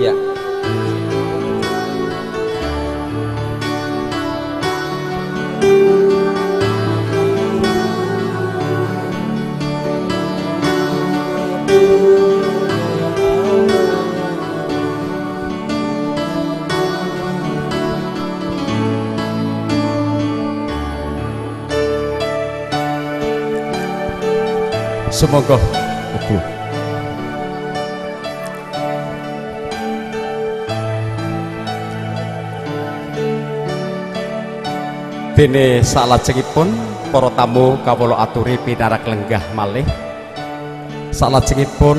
Iya. Semoga Dene salajengipun para tamu kawula aturi pinarak lenggah malih. Salajengipun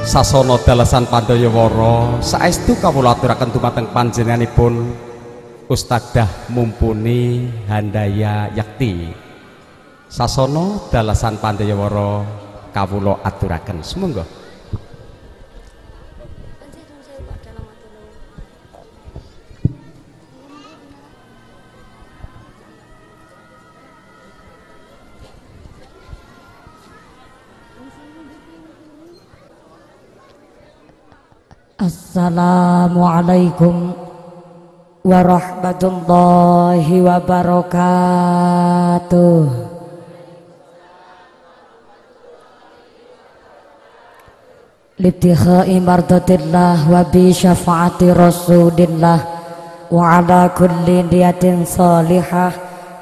sasana dalasan Pandayawara saestu kawula aturaken dumateng panjenenganipun Ustadzah Mumpuni Handaya Yakti. Sasana dalasan Pandayawara kawula aturaken. Sumangga. Assalamualaikum warahmatullahi wabarakatuh. Libtikhai mardatillah wa bi syafaati rasulillah wa ala kulli niyatin salihah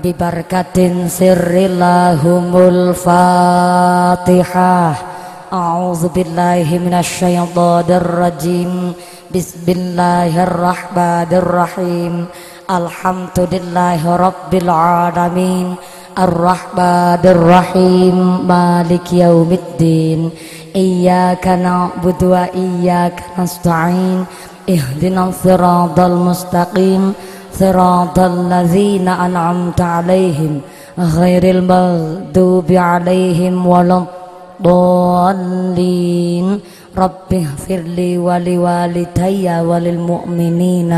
bi barakatin sirrillahumul fatihah أعوذ بالله من الشيطان الرجيم. بسم الله الرحمن الرحيم. الحمد لله رب العالمين. الرحمن الرحيم. مالك يوم الدين. إياك نعبد وإياك نستعين. اهدنا الصراط المستقيم. صراط الذين أنعمت عليهم. غير المغضوب عليهم ولا ضالين رب اغفر لي ولوالدي وللمؤمنين.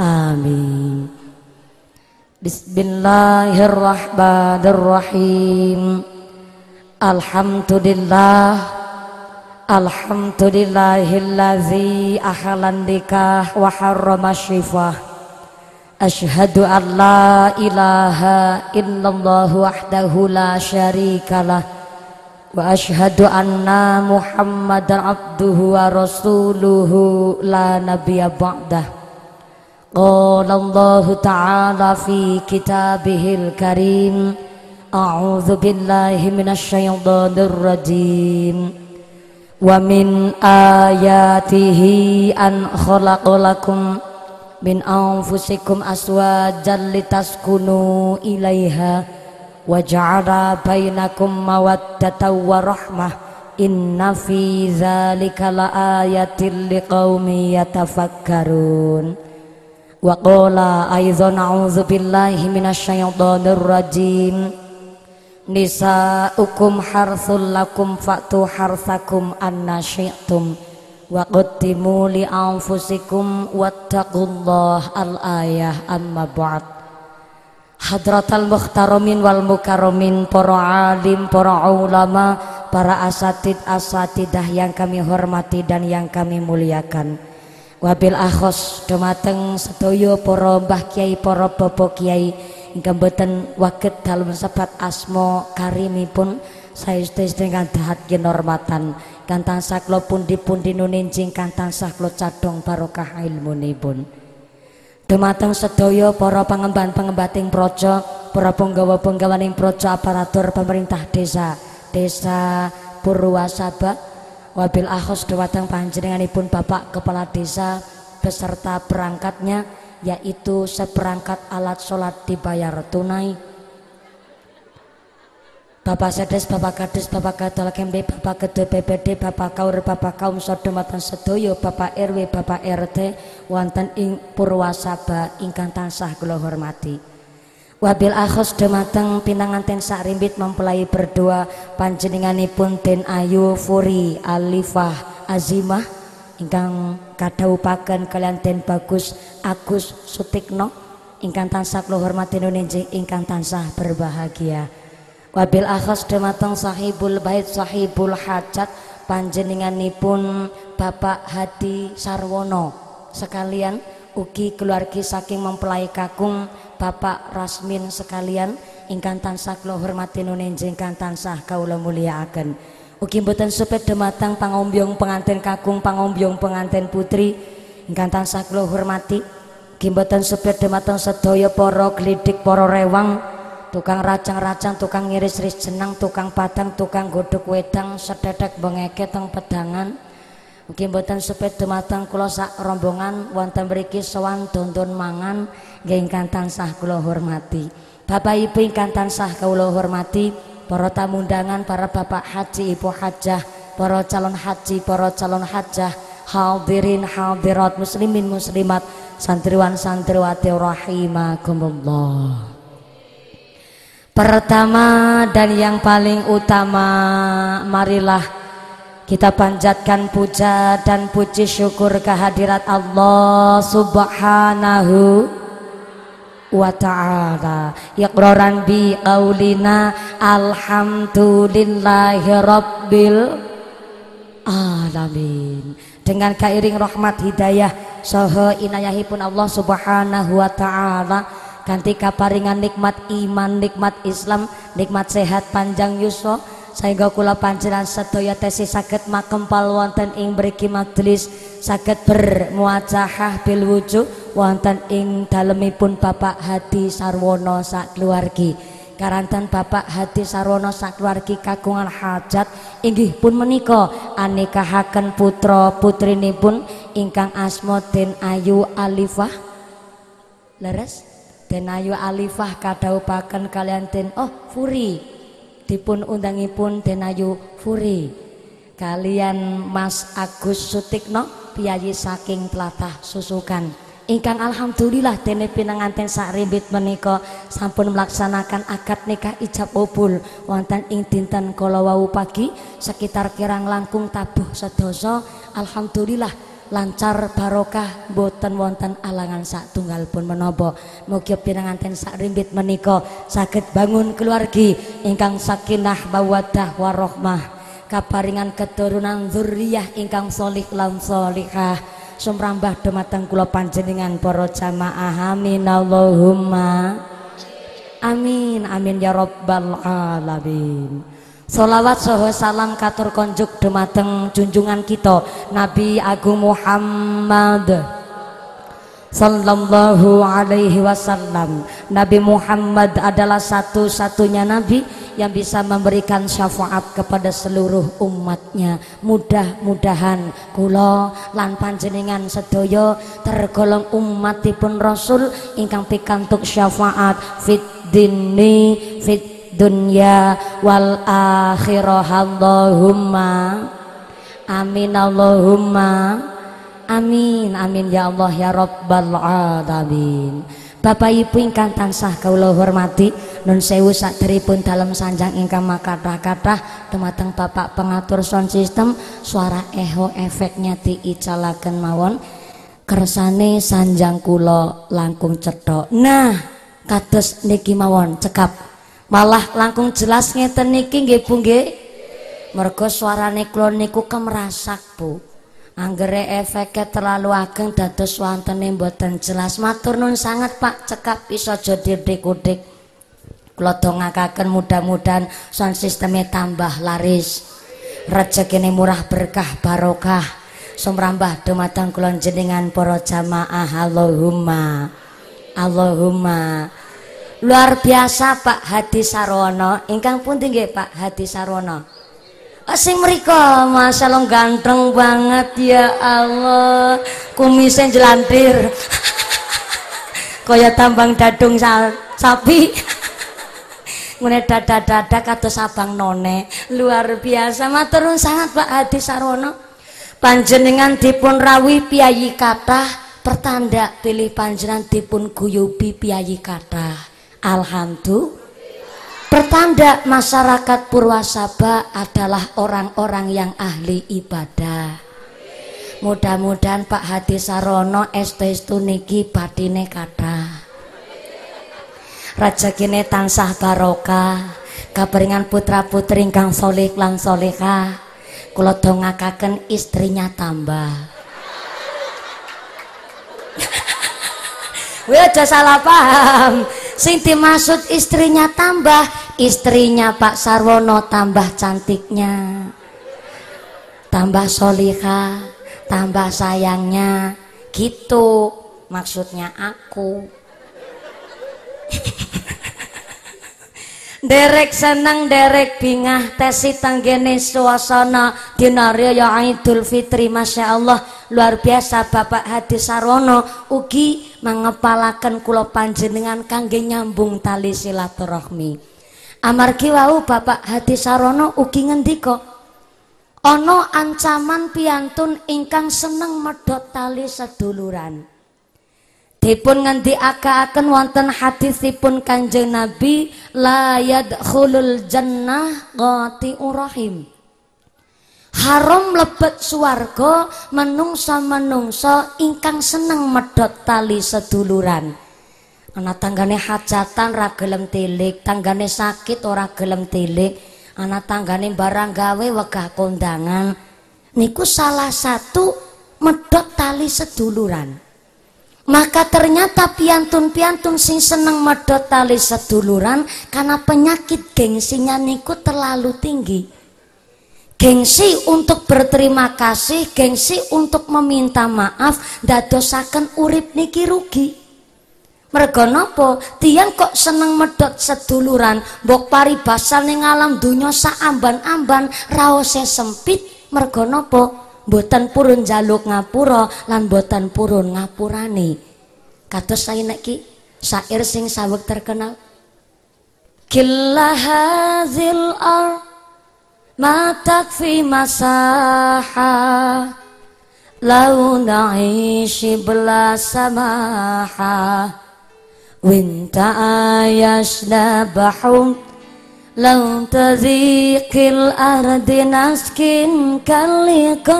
آمين. بسم الله الرحمن الرحيم. الحمد لله. الحمد لله الذي أحل النكاح وحرم الشفاة. أشهد أن لا إله إلا الله وحده لا شريك له. وأشهد أن محمدا عبده ورسوله لا نبي بعده. قال الله تعالى في كتابه الكريم أعوذ بالله من الشيطان الرجيم. ومن آياته أن خلق لكم من أنفسكم أزواجا لتسكنوا إليها وجعل بينكم مودة ورحمة إن في ذلك لآية لقوم يتفكرون وقال أيضا أعوذ بالله من الشيطان الرجيم نساؤكم حرث لكم فأتوا حرثكم أن شئتم وقدموا لأنفسكم واتقوا الله الآية أما بعد Hadratal mukhtaromin wal mukaromin Para alim, para ulama Para asatid asatidah yang kami hormati dan yang kami muliakan. Wabil akhos Dumateng sedoyo para mbah kiai Para bobo kiai Ingkang waket dalam sebat asmo karimipun Saya dengan dahat hormatan Kantang saklo pundi pundi nuninjing Kantang saklo cadong barokah ilmunipun Dumateng sedaya para pangemban-pengembating projo, para penggawa-penggawaning projo aparatur pemerintah desa, desa Purwasaba, wabil akhos dumateng panjenenganipun Bapak Kepala Desa beserta perangkatnya yaitu seperangkat alat sholat dibayar tunai Bapak Sedes, Bapak Kades, Bapak Ketua Kemde, Bapak Ketua PPD, Bapak Kaur, Bapak Kaum Sodomatan Sedoyo, Bapak RW, Bapak RT, wonten ing Purwasaba ingkang tansah kula hormati. Wabil akhos dumateng pinanganten sakrimbit mempelai berdua panjenenganipun Den Ayu Furi Alifah Azimah ingkang kadhawuhaken kalian Den Bagus Agus Sutikno ingkang tansah kula hormati ingkang tansah berbahagia. Wabil akhas dumateng sahibul bait sahibul hajat panjenenganipun Bapak Hadi Sarwono. Sekalian ugi keluargi saking mempelai kakung Bapak Rasmin sekalian ingkang tansah kula hormati nunenjing ingkang tansah kawula mulyakaken ugi mboten supet dematang pangombyong pengantin kakung pangombyong pengantin putri ingkang tansah kula hormati. Ugi mboten supet dematang sedaya para glidik para rewang tukang racang-racang tukang ngiris-iris jenang tukang padang tukang godhog wedang sededek bengeke teng pedangan Ugi mboten sepet dumateng kula sak rombongan wonten mriki sowan dondon mangan nggih ingkang tansah kula hormati. Bapak Ibu ingkang tansah kula hormati, para tamu undangan, para bapak haji, ibu hajah, para calon haji, para calon hajah, hadirin hadirat muslimin muslimat, santriwan santriwati rahimakumullah. Pertama dan yang paling utama marilah kita panjatkan puja dan puji syukur kehadirat Allah subhanahu wa ta'ala. Iqraran bi qaulina Alhamdulillahi rabbil alamin. Dengan kairing rahmat hidayah Soho inayahipun Allah subhanahu wa ta'ala Ganti kaparingan nikmat iman, nikmat Islam Nikmat sehat panjang yuswa. Sehingga kula panjenengan sedaya tesi saged makempal wonten ing mriki majelis saged bermuajahah bil wujuh wonten ing dalemipun Bapak Hadi Sarwono sak keluargi karantan Bapak Hadi Sarwono sak keluargi kagungan hajat inggih pun menika anikahaken putra putrinipun ingkang asma Den Ayu Alifah. Leres Den Ayu Alifah kadhaupaken kalian Den oh Furi. Dipun undangipun Denayu Furi. Kalian Mas Agus Sutikno piyayi saking telatah susukan ingkang alhamdulillah dene pinanganten sak rimbit menika sampun melaksanakan akad nikah ijab kabul. Wonten ing dinten kala wau pagi sekitar kirang langkung tabuh sedoso alhamdulillah lancar barokah boten wonten alangan sak tunggal pun menobo mugi pinanganten sak rimbit menika saged bangun keluargi ingkang sakinah mawaddah warohmah kaparingan keturunan zuriyah ingkang solih lan solihah. Sumrambah dumateng kula panjenengan para jamaah. Amin. Allahumma. Amin. Amin ya rabbal alamin Salawat soho salam katur konjuk dumateng junjungan kita Nabi Agung Muhammad Sallallahu alaihi wasallam. Nabi Muhammad adalah satu-satunya Nabi yang bisa memberikan syafaat kepada seluruh umatnya. Mudah-mudahan kula lan panjenengan sedoyo tergolong umatipun Rasul ingkang pikantuk syafaat. Fit dini fit dunya wal akhirah. Allahumma amin Allahumma amin amin ya Allah ya rabbal alamin. Bapak Ibu ingkang tansah kawula hormati nun sewu saderipun dalam sanjang ingkang makathah-kathah dumateng Bapak pengatur sound system suara eho efeknya diicalaken mawon. Kersane sanjang kula langkung cethok nah kados niki mawon cekap malah langkung jelas ngeten niki nggih Bu nggih. Mergo suarane kula niku kemerasak Bu. Anggere efeknya terlalu ageng dados wantene mboten jelas. Matur nun sangat Pak. Cekap iso aja didik-udik kula dongakaken mudah-mudahan sound sistemnya tambah laris. Rezekine murah berkah barokah. Sumrambah dumateng kula jenengan para jamaah. Allahumma Allahumma luar biasa Pak Hadi Sarwono. Ingkang pun tinggi Pak Hadi Sarwono. Asing mereka masalah ganteng banget ya Allah. Kumisnya jelantir kaya tambang dadung sapi. Ngene dada-dada sabang none. Luar biasa maturun sangat Pak Hadi Sarwono. Panjenengan dipun rawi piyayi kata pertanda pilih panjenengan dipun guyubi piyayi kata Alhamdulillah Pertanda masyarakat Purwasaba adalah orang-orang yang ahli ibadah. Mudah-mudahan Pak Hadi Sarono estu niki batine kata. Rezekine tansah barokah, kaperingan putra-putri ingkang solih lan solihah. kula dongakaken istrinya tambah Wih aja salah paham sing dimaksud istrinya tambah istrinya Pak Sarwono tambah cantiknya. Tambah solihah tambah sayangnya. Gitu maksudnya aku. Derek seneng derek bingah tesi tanggene suasana dinario ya Idul Fitri Masya Allah. Luar biasa Bapak Hadi Sarwono ugi mengepalakan kulo panjenengan kangge nyambung tali silaturahmi. Amargi wau Bapak Hadi Sarwono ugi ngendiko ono ancaman piantun ingkang seneng medot tali seduluran. Dipun ngendikake-aken wonten hadisipun Kanjeng Nabi la yadkhulul jannah qati'ur rahim haram lebet swarga menungsa-menungsa ingkang seneng medhot tali seduluran. Ana tanggane hajatan ra gelem tilik tanggane sakit ora gelem tilik ana tanggane barang gawe wegah kondangan. Niku salah satu medhot tali seduluran. Maka ternyata piantun-piantun sing seneng medot tali seduluran karena penyakit gengsinya niku terlalu tinggi. Gengsi untuk berterima kasih, gengsi untuk meminta maaf, dadosaken urip niki rugi. Mergo napa? Tiang kok seneng medot seduluran, mbok paribasal ning alam donya saamban-amban raose sempit, mergo napa? boten purun jaluk ngapura lan boten purun ngapurani kados saya ki syair sing saweg terkenal Killa hazil ar ما تكفي مساحة. لو نعيش بلا سماحة. وانت عايشنا بحب لو تذيق الأرض نسكن كالكل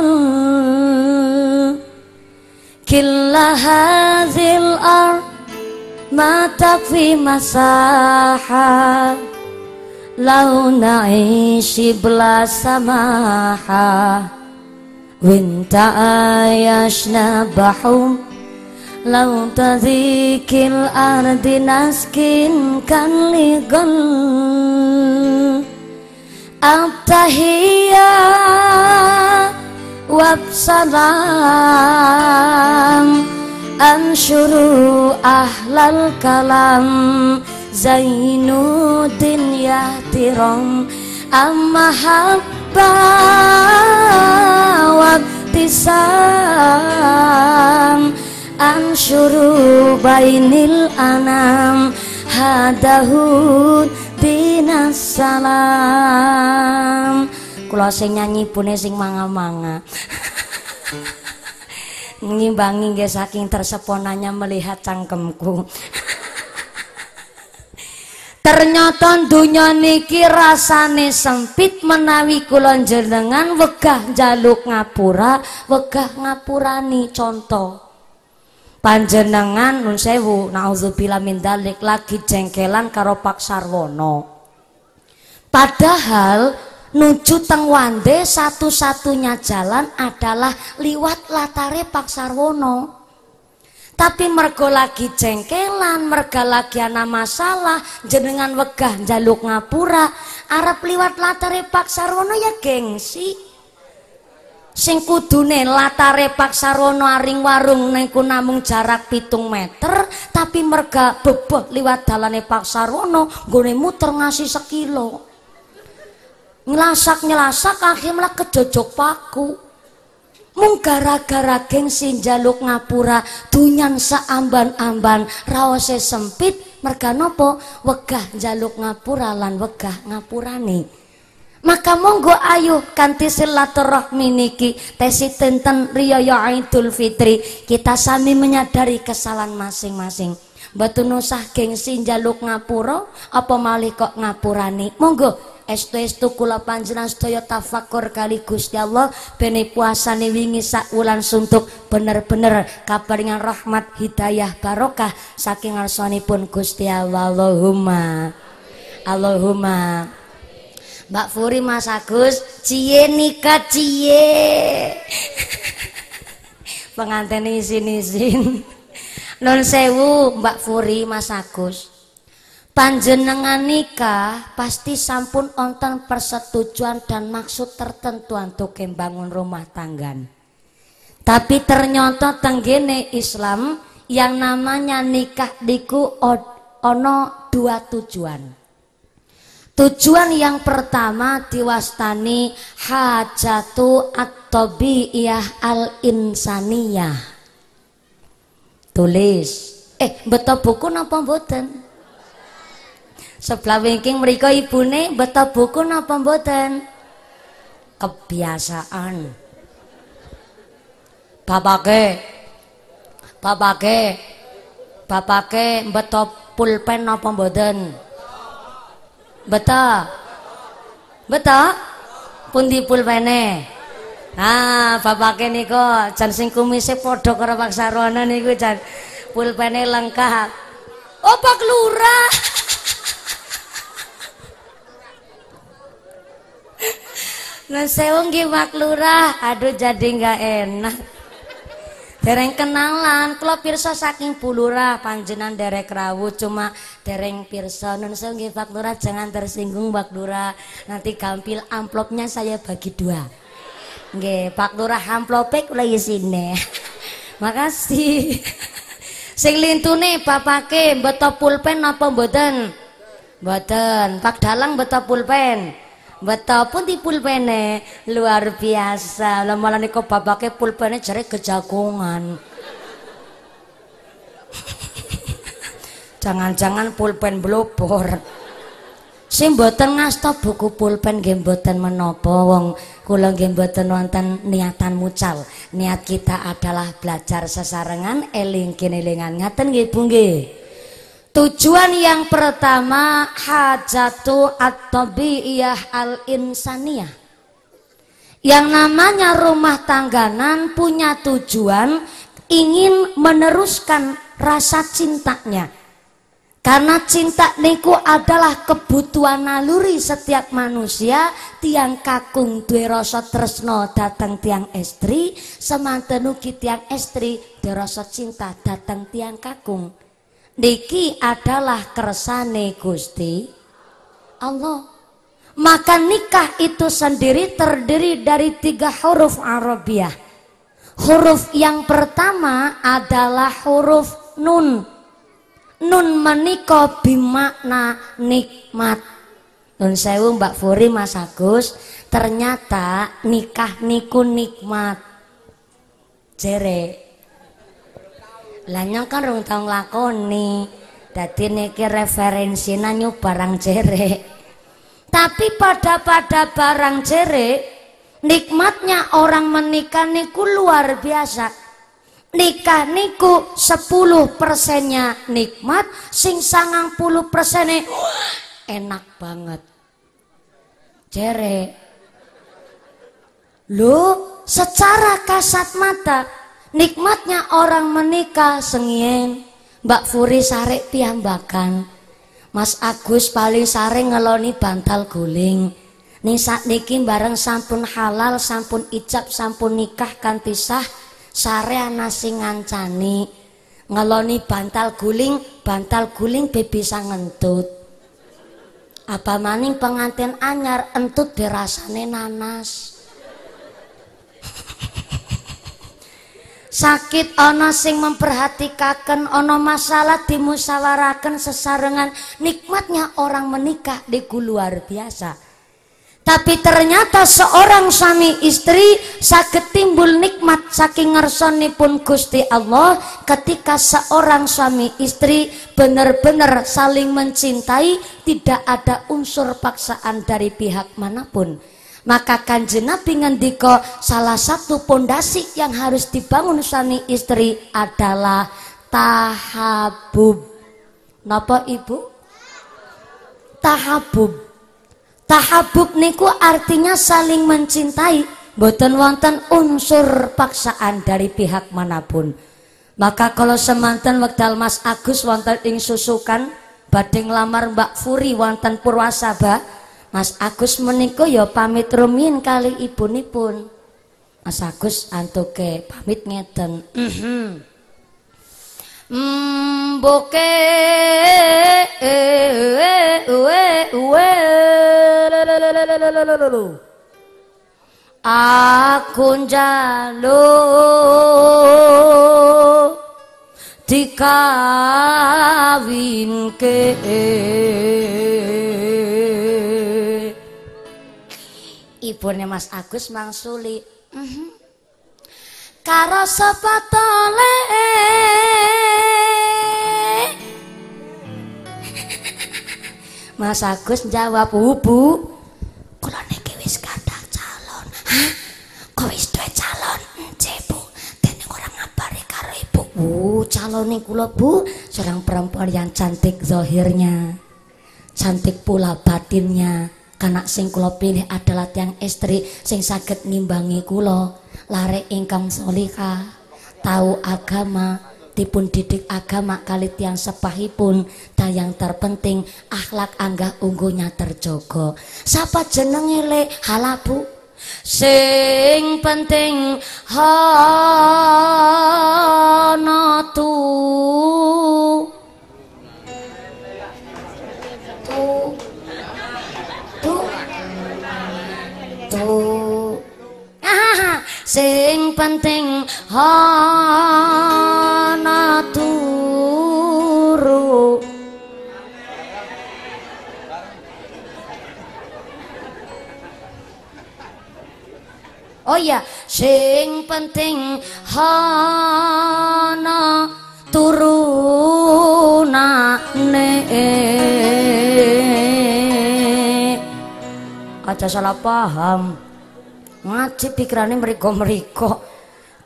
كل هذه الأرض ما تكفي مساحة. لو نعيش بلا سماحة. وانت عايشنا بحوم. لو تذيك الأرض نسكن كان لقل. التهية وبسلام أنشروا أهل الكلام. Zainuddin yahtiram Amahabba wabtisam Anshuru bainil anam Hadahud binasalam Kulo sing nyanyi pune sing manga-manga. Ngimbangi nggih saking terseponanya melihat cangkemku. Ternyata dunya niki rasane sempit menawi kula jenengan wegah jaluk ngapura, wegah ngapurani contoh panjenengan nun sewu naudzubillah min dalik lagi jengkelan karo Pak Sarwono. Padahal nuju teng wande satu-satunya jalan adalah liwat latare Pak Sarwono tapi mergo lagi jengkelan merga lagi ana masalah jenengan wegah jaluk ngapura arep liwat latare Pak Sarwono ya gengsi. Sing kudune latare Pak Sarwono aring warung niku namung jarak pitung meter tapi merga beboh liwat dalane Pak Sarwono nggone muter ngasih sekilo. Ngelasak nyelasak akhirnya kejojok paku mung gara-gara gengsi jaluk ngapura dunyan seamban-amban rawase sempit merga nopo wegah jaluk ngapura lan wegah ngapurane. Maka monggo ayo kanthi silaturahmi niki tesi tenten riyaya Idul Fitri kita sami menyadari kesalahan masing-masing. Batu nusah gengsi jaluk ngapura apa malih kok ngapurani monggo estu-estu kula panjenengan sedaya tafakur kali Gusti Allah bene puasane wingi sak wulan suntuk. Bener-bener kabaringan rahmat hidayah barokah. Saking ngarsanipun Gusti Allah. Allahumma. Allahumma. Mbak Furi Mas Agus cie nikah cie. Pengantin isin-isin non sewu Mbak Furi Mas Agus panjenengan nikah pasti sampun onten persetujuan dan maksud tertentu untuk membangun rumah tanggan. Tapi ternyata tenggene Islam yang namanya nikah diku ono dua tujuan. Tujuan yang pertama diwastani hajatu at-tabiyah al-insaniyah. Tulis. Eh betul buku napa mboten sebelah wingking mereka ibune betul buku napa mboten? Kebiasaan. Bapake. Bapake. Bapake betul pulpen napa mboten? Betul betul pundi pulpene? Ah, bapake niku jan sing kumise padha karo Pak Sarwana niku jan pulpene lengkap. Oh, Pak Lurah. Nah sewu nggih Pak Lurah, aduh jadi nggak enak. Dereng kenalan, kalau pirsa saking pulura panjenan derek rawu cuma dereng pirsa. Nun sewu Pak Lurah jangan tersinggung Pak Lurah. Nanti gampil amplopnya saya bagi dua. Nggih, Pak Lurah amplope kula isine. Makasih. Sing lintune bapake mboten pulpen apa mboten? Mboten. Pak Dalang mboten pulpen. Betapun di pulpene luar biasa. Lah malah niku babake pulpene jare kejagongan. Jangan-jangan pulpen blobor. Sing mboten ngasta buku pulpen nggih mboten menapa wong kula nggih mboten wonten niatan mucal. Niat kita adalah belajar sesarengan eling kinelingan ngaten nggih Bu nggih. Tujuan yang pertama hajatu at-tabi'iyah al-insaniyah. Yang namanya rumah tangganan punya tujuan ingin meneruskan rasa cintanya. Karena cinta niku adalah kebutuhan naluri setiap manusia tiang kakung duwe rasa tresno datang tiang estri semanten ugi tiang estri duwe rasa cinta datang tiang kakung. Niki adalah kersane Gusti Allah. Maka nikah itu sendiri terdiri dari tiga huruf Arabiah. Huruf yang pertama adalah huruf nun. Nun menika bimakna nikmat. Nun sewu Mbak Furi Mas Agus, ternyata nikah niku nikmat. Jere lah kan rung tau nglakoni. Dadi niki referensina nyu barang jere. Tapi pada pada barang jere nikmatnya orang menikah niku luar biasa. Nikah niku 10 persennya nikmat, sing sangang puluh persennya enak banget. Jere. Lu secara kasat mata Nikmatnya orang menikah sengien. Mbak Furi sarek piambakan Mas Agus paling sare ngeloni bantal guling. Nih saat niki bareng sampun halal sampun ijab sampun nikah kan pisah sare ana sing ngancani. Ngeloni bantal guling bantal guling be bisa ngentut. Apa maning pengantin anyar entut dirasane nanas sakit ana sing memperhatikan ana masalah dimusawarakan sesarengan. Nikmatnya orang menikah di luar biasa. Tapi ternyata seorang suami istri sakit timbul nikmat saking pun Gusti Allah ketika seorang suami istri benar-benar saling mencintai tidak ada unsur paksaan dari pihak mana pun maka kanjeng Nabi ngendika salah satu pondasi yang harus dibangun suami istri adalah tahabub. Napa Ibu? Tahabub. Tahabub niku artinya saling mencintai, boten wonten unsur paksaan dari pihak mana pun. Maka kalau semanten wekdal Mas Agus wonten ing susukan badhe lamar Mbak Furi wonten Purwasaba, Mas Agus menika ya pamit rumiyin kali ibunipun. Mas Agus antuke pamit ngeten. Mboke Aku njaluk dikawinke ibune Mas Agus mangsuli mhm. karo sapa tole Mas Agus jawab bu kula niki wis gadah calon. Hah? Kok wis duwe calon? Enceh bu. Dene ora ngabari karo ibu. Bu calone kula bu. Seorang perempuan yang cantik zahirnya cantik pula batinnya Kanak sing kula pilih adalah tiang istri sing saged nimbangi kula. Lare ingkang solika tahu agama dipun didik agama kali tiang sepahipun dan yang terpenting akhlak anggah unggunya terjogo siapa jenenge le halabu sing penting hana tuh ah, sing penting ana turu. Oh ya, sing penting hana turunane aja salah paham. Ngaji pikirannya meriko-meriko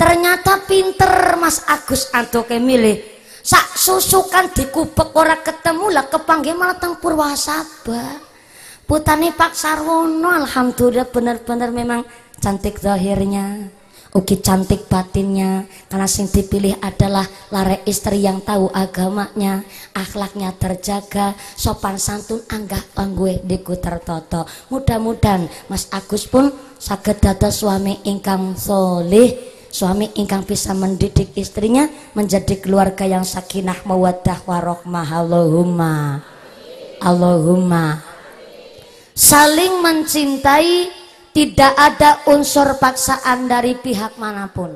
ternyata pinter Mas Agus Antoke milih. Sak susukan dikubek ora ketemu lah kepanggih malah teng Purwasaba. Putane Pak Sarwono alhamdulillah bener-bener memang cantik zahirnya Uki cantik batinnya. Karena sing dipilih adalah lare istri yang tahu agamanya akhlaknya terjaga sopan santun anggah anggue diku tertoto mudah-mudahan Mas Agus pun saged dados suami ingkang solih suami ingkang bisa mendidik istrinya menjadi keluarga yang sakinah mawaddah warohmah. Allahumma Allahumma. Saling mencintai tidak ada unsur paksaan dari pihak mana pun.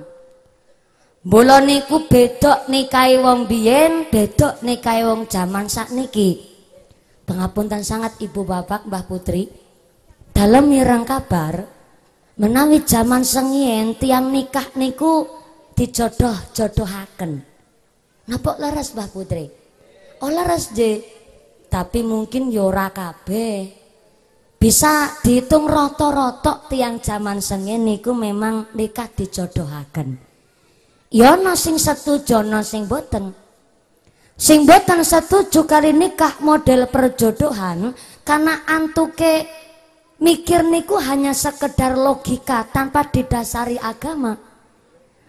Mula niku bedok nikahi wong biyen, bedok nikahi wong jaman sakniki. Pengapunten sangat Ibu Bapak Mbah Putri. Dalam mirang kabar menawi jaman sengien tiang nikah niku dijodoh-jodohaken. Napa laras Mbah Putri? Oh laras je. Tapi mungkin yora kabeh bisa dihitung roto-roto tiang zaman sengin niku memang nikah dijodohaken. Ya sing setuju ana sing boten. Sing boten setuju kali nikah model perjodohan karena antuke mikir niku hanya sekedar logika tanpa didasari agama.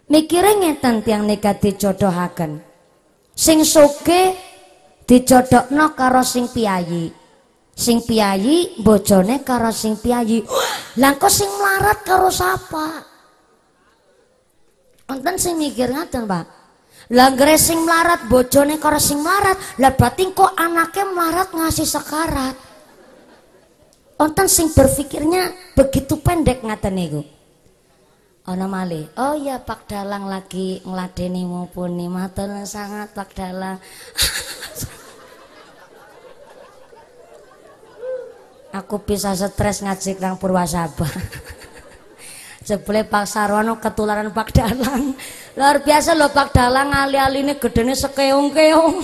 Mikirnya ngeten tiang nikah dijodohaken. Sing soge dijodohno karo sing piyayi sing piyayi bojone karo sing piyayi lah sing melarat karo sapa? Wonten sing mikir ngaten Pak? Lah sing melarat bojone karo sing melarat lah berarti kok anaknya melarat ngasih sekarat. Wonten sing berpikirnya begitu pendek ngaten niku. Ana malih. Oh ya Pak Dalang lagi ngladeni mumpuni matur sangat Pak Dalang. aku bisa stres ngaji nang Purwasaba Jebule Pak Sarwono ketularan Pak Dalang. Luar biasa loh Pak Dalang ali-ali ini gedene sekeong-keong.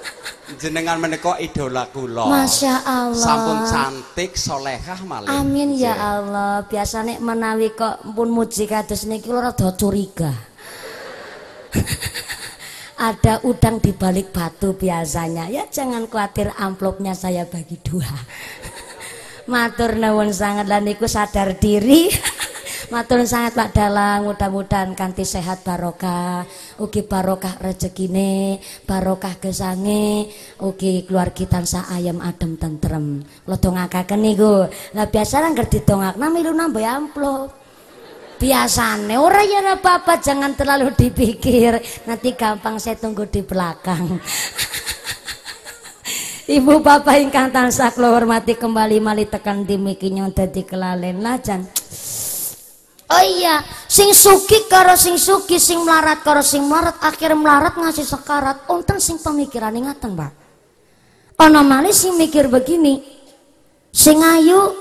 Jenengan menika idola kula. Masya Allah. Sampun cantik, solehah malih. Amin ya Allah. Biasanya menawi kok pun muji kados niki kula rada curiga. Ada udang di balik batu biasanya. Ya jangan khawatir amplopnya saya bagi dua matur nuwun sangat lan niku sadar diri Matur sangat Pak Dalang, mudah-mudahan kanthi sehat barokah, ugi barokah rezekine, barokah gesange, ugi keluarga tansah ayam adem tentrem. Kula dongakaken niku. Lah biasa nang didongakna milu nambah amplop. Biasane ora ya apa-apa, jangan terlalu dipikir. Nanti gampang saya tunggu di belakang. Ibu bapak ingkang tansah kula hormati kembali mali tekan dimiki nyon dadi kelalen lajan. Oh iya, sing suki karo sing suki, sing melarat karo sing melarat, akhir melarat ngasih sekarat. Unten sing pemikiran ingatan, Mbak. Ana mali sing mikir begini. Sing ayu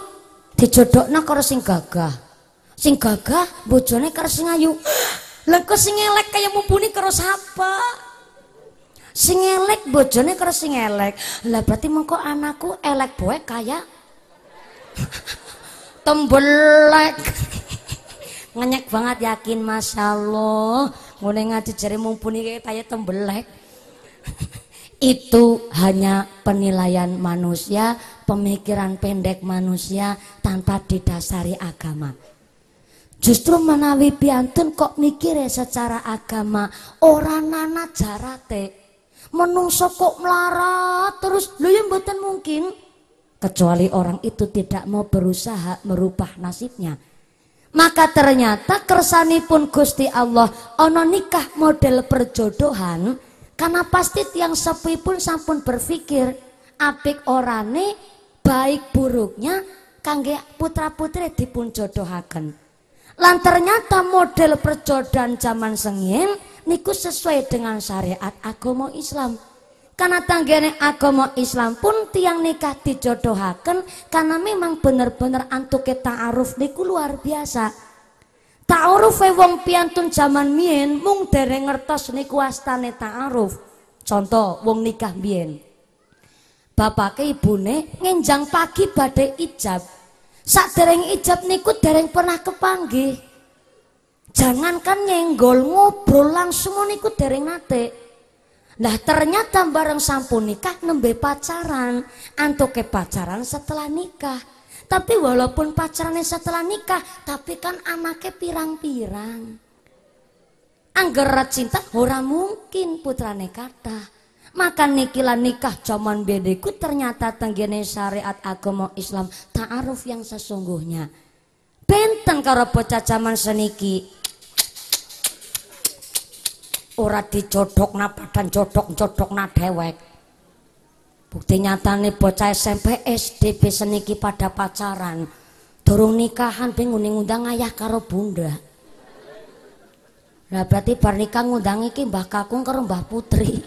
dijodokna karo sing gagah. Sing gagah bojone karo sing ayu. Lah kok sing elek kaya mumpuni karo sapa? Sing elek bojone karo sing elek lah berarti mengko anakku elek boe kaya tembelek. Ngenyek banget yakin masya Allah mulai ngaji jari mumpuni kayak kaya tembelek. Itu hanya penilaian manusia, pemikiran pendek manusia tanpa didasari agama. Justru menawi piantun kok mikirnya secara agama orang nana jarate menungso kok melarat terus. Lu yang mboten mungkin. Kecuali orang itu tidak mau berusaha merubah nasibnya. Maka ternyata kersanipun Gusti Allah ono nikah model perjodohan karena pasti tiang sepi pun sampun berpikir apik orane baik buruknya kangge putra putri dipun jodohaken. Lan ternyata model perjodohan zaman sengin niku sesuai dengan syariat agama Islam. Karena tanggane agama Islam pun tiang nikah dijodohaken karena memang bener-bener antuke ta'aruf niku luar biasa. Ta'aruf wong piantun zaman mien mung dereng ngertos niku astane ta'aruf. Contoh wong nikah mien. Bapake ibune ngenjang pagi badai ijab. Sak dereng ijab niku dereng pernah kepanggih. Jangankan nyenggol ngobrol langsung niku dereng nate. Nah ternyata bareng sampun nikah nembe pacaran, antuke pacaran setelah nikah. Tapi walaupun pacarannya setelah nikah, tapi kan anaknya pirang-pirang. Angger cinta ora mungkin putrane kata. Maka nikilah nikah zaman bedeku ternyata tenggene syariat agama Islam ta'aruf yang sesungguhnya. Benten karo bocah zaman seniki ora na badan jodok-jodokna dewek. Bukti nyatane bocah SMP SD seniki pada pacaran. Durung nikahan bingung ngundang ayah karo bunda. Lah berarti bar nikah ngundang iki Mbah Kakung karo Mbah Putri.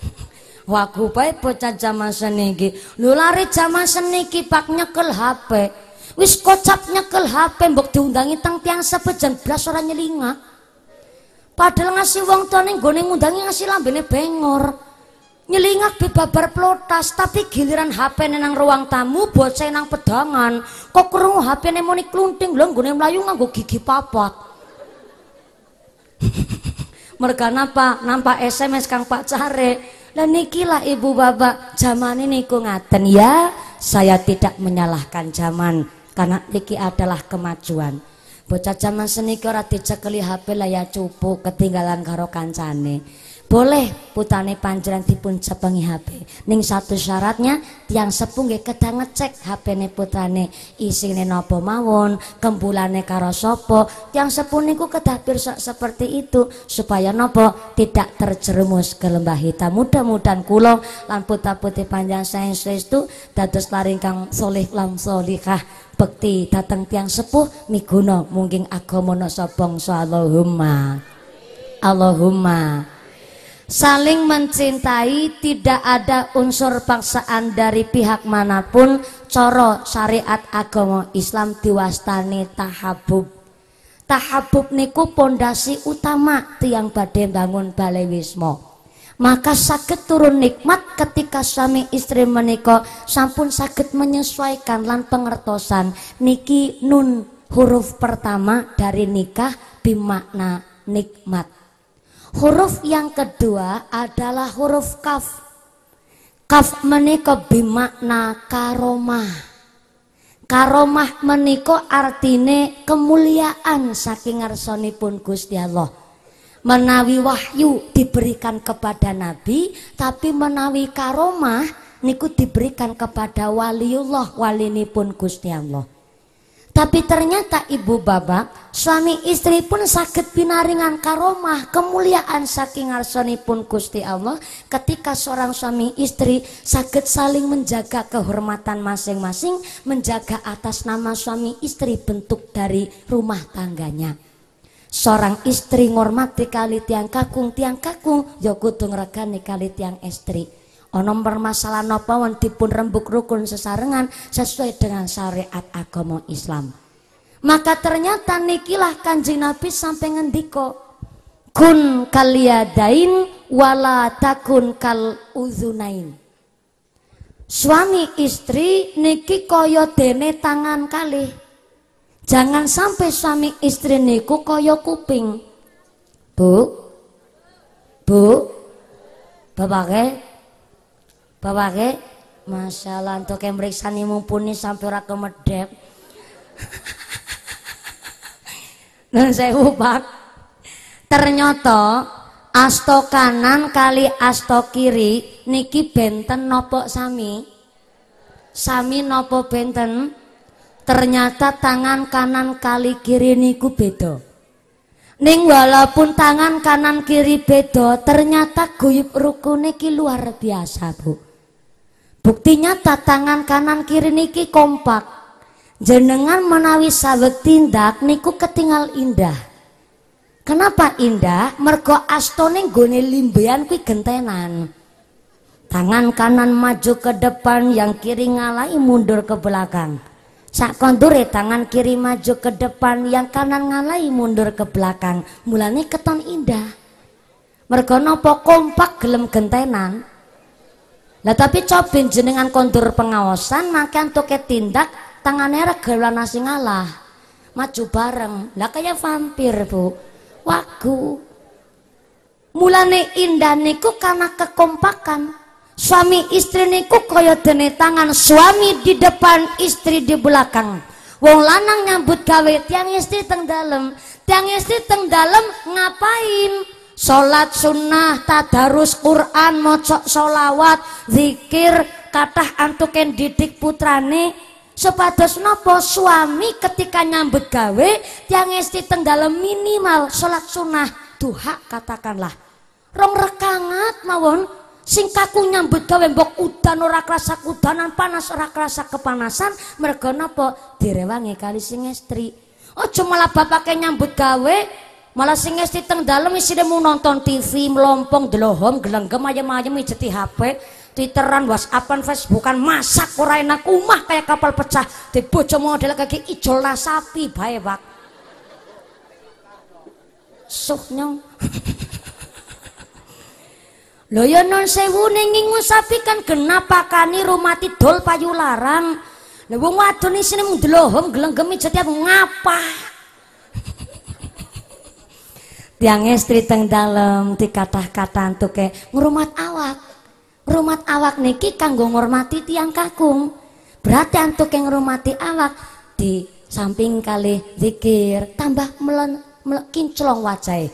Wagu bae bocah zaman seniki. Lho lari zaman seniki pak nyekel HP. Wis kocap nyekel HP mbok diundangi teng tiang sepejan blas ora nyelingak. Padahal ngasih wong tuane nggone ngundangi ngasih lambene bengor. Nyelingak di babar plotas, tapi giliran HP nang ruang tamu bocah nang pedangan. Kok krungu HP ne muni klunting lho nggone mlayu nganggo gigi papat. Mereka napa nampak SMS Kang Pak Care. Dan nikilah ibu bapak zaman ini ku ngaten ya saya tidak menyalahkan zaman karena niki adalah kemajuan Bocah zaman seniki ora dicekeli HP lah ya cupu ketinggalan karo kancane. Boleh putane panjenengan dipun cepengi HP. Ning satu syaratnya tiang sepuh nggih kedah ngecek HP-ne putrane isine napa mawon, kembulane karo sapa. Tiang sepuh niku kedah pirsa seperti itu supaya napa tidak terjerumus ke lembah hitam. Mudah-mudahan kula lan putra-putri panjang sains itu dados laring kang solih lan solihah bekti dateng tiang sepuh miguna mungkin agama nasa bangsa Allahumma Allahumma saling mencintai tidak ada unsur paksaan dari pihak mana pun. Coro syariat agama Islam diwastani tahabub. Tahabub niku pondasi utama tiang badhe bangun balai wismo maka sakit turun nikmat ketika suami istri menikah sampun sakit menyesuaikan lan pengertosan. Niki nun huruf pertama dari nikah bimakna nikmat huruf yang kedua adalah huruf kaf kaf menikah bimakna karomah Karomah menika artine kemuliaan saking ngarsanipun Gusti Allah. Menawi wahyu diberikan kepada nabi, tapi menawi karomah niku diberikan kepada waliullah walinipun Gusti Allah. Tapi ternyata ibu bapak, suami istri pun sakit pinaringan karomah, kemuliaan saking pun Gusti Allah ketika seorang suami istri sakit saling menjaga kehormatan masing-masing, menjaga atas nama suami istri bentuk dari rumah tangganya. Seorang istri ngormati kali tiang kakung, tiang kakung, ya kudu ngregani kali tiang istri. Ono permasalahan apa wan dipun rembuk rukun sesarengan sesuai dengan syariat agama Islam. Maka ternyata nikilah kanjeng Nabi sampai ngendiko kun kaliadain wala takun kal uzunain. Suami istri niki koyo dene tangan kali. Jangan sampai suami istri niku koyo kuping. Bu, bu, bapak Bapak ke, masalah untuk yang meriksa nih mumpuni sampai ora kemedep. Dan saya ubah. Ternyata asto kanan kali asto kiri niki benten nopo sami. Sami nopo benten. Ternyata tangan kanan kali kiri niku beda. Ning walaupun tangan kanan kiri beda, ternyata guyub rukune ki luar biasa, Bu. Bukti nyata tangan kanan kiri niki kompak. Jenengan menawi sawet tindak niku ketinggal indah. Kenapa indah? Mergo astone gone limbean kuwi gentenan. Tangan kanan maju ke depan, yang kiri ngalai mundur ke belakang. Sak kondure tangan kiri maju ke depan, yang kanan ngalai mundur ke belakang. Mulane keton indah. Mergo nopo kompak gelem gentenan. Lah tapi cobin jenengan kondur pengawasan maka untuk tindak tangannya regalan nasi ngalah. Maju bareng. Lah kayak vampir, Bu. Wagu. Mulane indah niku karena kekompakan. Suami istri niku kaya dene tangan suami di depan, istri di belakang. Wong lanang nyambut gawe tiang istri teng dalem. Tiang istri teng dalem ngapain? Salat sunnah, tadarus Quran, mocok solawat, zikir, kathah antuken didik putrane. Supados nopo suami ketika nyambut gawe tiang esti teng minimal salat sunnah duha katakanlah. Rong rekangat mawon sing kaku nyambut gawe mbok udan ora krasa kudanan panas ora krasa kepanasan mergo napa direwangi kali sing estri. Aja malah bapake nyambut gawe Malah sing ngesti teng dalem isine nonton TV, melompong, delohom, gelenggem ayam-ayam mijeti HP, Twitteran, WhatsAppan, Facebookan, masak ora enak umah kayak kapal pecah. Di bojo model kaki ijol sapi bae, Pak. Suh nyong. Lho ya non sewu sapi kan kenapa kani rumah tidol payu larang. Lha wong wadon isine mung delohom, gelenggem ngapa? Tiang istri teng dalam dikatah-katah untuk ke ngurumat awak. Ngurumat awak niki kanggo ngurmati tiang kakung. Berarti untuk yang ngurmati awak di samping kali zikir tambah melen, kinclong wajah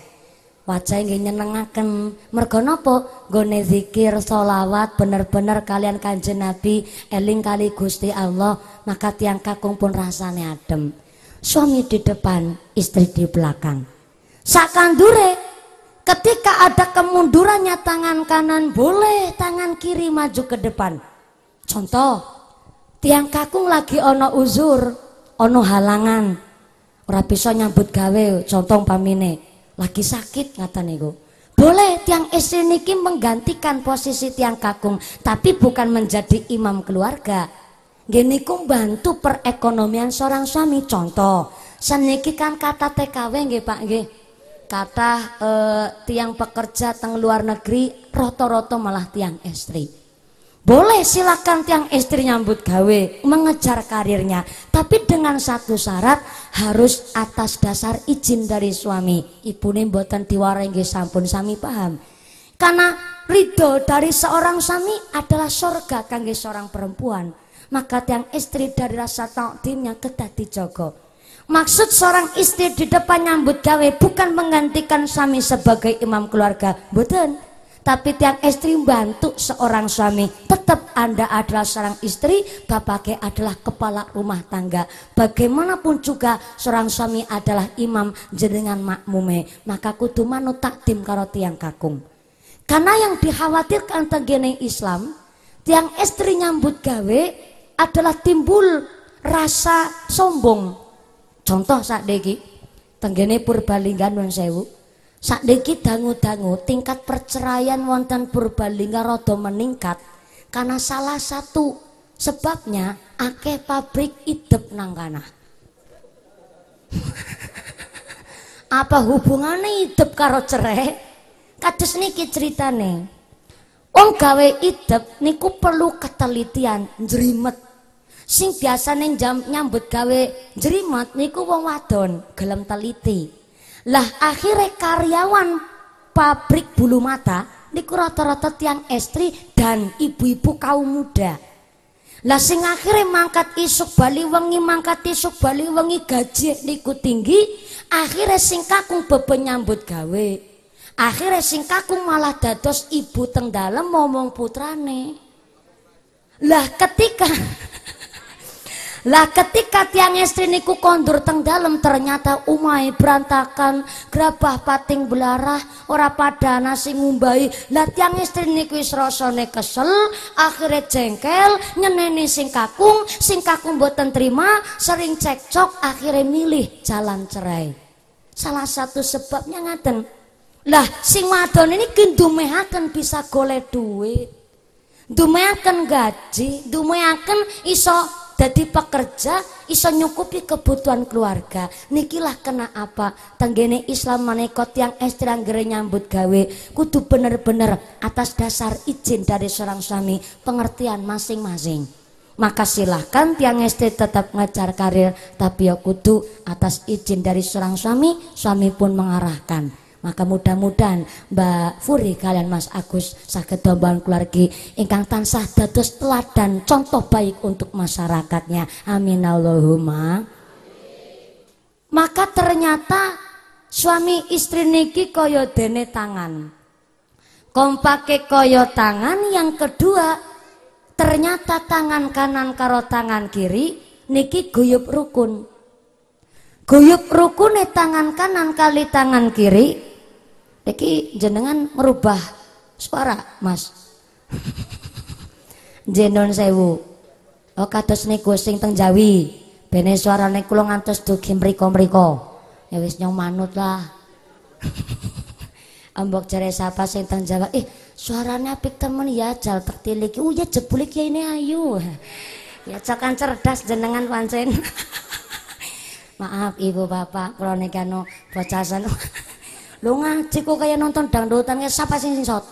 wajah nggih nyenengaken. Mergo napa? Gone zikir solawat bener-bener kalian kanjeng Nabi eling kali Gusti Allah maka tiang kakung pun rasanya adem. Suami di depan istri di belakang Sakandure ketika ada kemundurannya tangan kanan boleh tangan kiri maju ke depan. Contoh, tiang kakung lagi ono uzur, ono halangan, ora bisa nyambut gawe, contoh pamine, lagi sakit ngata niku. Boleh tiang istri niki menggantikan posisi tiang kakung, tapi bukan menjadi imam keluarga. Gini ku bantu perekonomian seorang suami. Contoh, seniki kan kata TKW nggih Pak nggih kata eh, tiang pekerja teng luar negeri roto-roto malah tiang istri. Boleh silakan tiang istri nyambut gawe mengejar karirnya. Tapi dengan satu syarat harus atas dasar izin dari suami. Ibu nih buatan diwarai sampun sami paham. Karena ridho dari seorang suami adalah surga kangge seorang perempuan. Maka tiang istri dari rasa takdimnya tetap dijogo. Maksud seorang istri di depan nyambut gawe bukan menggantikan suami sebagai imam keluarga, bukan. Tapi tiang istri bantu seorang suami. Tetap Anda adalah seorang istri, bapaknya adalah kepala rumah tangga. Bagaimanapun juga seorang suami adalah imam jenengan makmume. Maka kudu manut takdim karo tiang kakung. Karena yang dikhawatirkan tenggene Islam, tiang istri nyambut gawe adalah timbul rasa sombong. Contoh saat deki, tenggene Purbalingga non sewu, Sakniki dangu-dangu tingkat perceraian wonten Purbalingga rada meningkat karena salah satu sebabnya akeh pabrik idep nang kana. Apa hubungannya idep karo cerai? Kados niki ceritane. Wong gawe idep niku perlu ketelitian, jerimet. Sing biasane jam nyambut gawe jerimet niku wong wadon, gelem teliti. Lah akhirnya karyawan pabrik bulu mata niku rata-rata tiang istri dan ibu-ibu kaum muda. Lah sing akhirnya mangkat isuk bali wengi mangkat isuk bali wengi gaji niku tinggi, akhirnya sing kakung bebe nyambut gawe. Akhirnya sing kakung malah dados ibu teng dalem ngomong putrane. Lah ketika Lah ketika tiang istri niku kondur teng dalam ternyata umai berantakan, grabah pating belarah, ora pada nasi ngumbai. Lah tiang istri niku wis rasane kesel, akhirnya jengkel, nyeneni sing kakung, sing kakung boten terima, sering cekcok, akhirnya milih jalan cerai. Salah satu sebabnya ngaten. Lah sing wadon ini kindumehaken bisa golek duit. Dumehaken gaji, dumehaken iso jadi pekerja iso nyukupi kebutuhan keluarga. Nikilah kena apa? Tenggene Islam manekot yang istri anggere nyambut gawe. Kudu bener-bener atas dasar izin dari seorang suami pengertian masing-masing. Maka silahkan tiang istri tetap ngajar karir tapi ya kudu atas izin dari seorang suami suami pun mengarahkan maka mudah-mudahan Mbak Furi kalian Mas Agus saged domban keluarga ingkang tansah dados teladan contoh baik untuk masyarakatnya. Amin Allahumma. Maka ternyata suami istri niki koyo dene tangan. Kompake koyo tangan yang kedua ternyata tangan kanan karo tangan kiri niki guyup rukun. Guyup rukune tangan kanan kali tangan kiri Iki jenengan merubah suara, Mas. Jenon sewu. Oh kados niku sing teng Jawi. Bene suarane kula ngantos dugi mriko-mriko. Ya wis nyong manut lah. Ambok jare sapa sing teng Jawa, "Eh, suaranya apik temen ya, jal tertilik. Oh ya jebule ki ini ayu." Ya cakan cerdas jenengan pancen. Maaf Ibu Bapak, kula niki anu bocah Lu ngaji kok kayak nonton dangdutan siapa sing sing sot?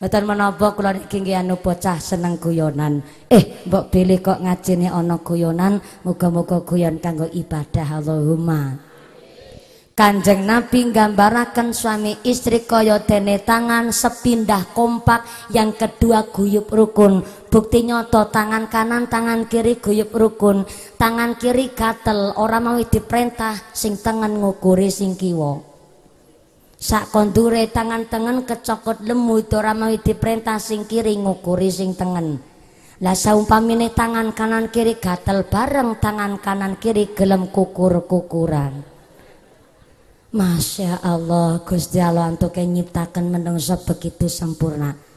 Mboten menapa kula niki anu bocah seneng guyonan. Eh, mbok pilih kok ngajine ana guyonan, muga-muga guyon kanggo ibadah Allahumma. Kanjeng Nabi nggambaraken suami istri kaya dene tangan sepindah kompak, yang kedua guyup rukun. Bukti nyoto tangan kanan, tangan kiri guyup rukun. Tangan kiri gatel, ora mau diperintah sing tengen ngukuri sing kiwa. Sak kondure tangan tengen kecokot lemu ora mau diperintah sing kiri ngukuri sing tengen. Lah saumpamine tangan kanan kiri gatel bareng tangan kanan kiri gelem kukur-kukuran. Masya Allah Gusti Allah untuk nyiptakan menungso begitu sempurna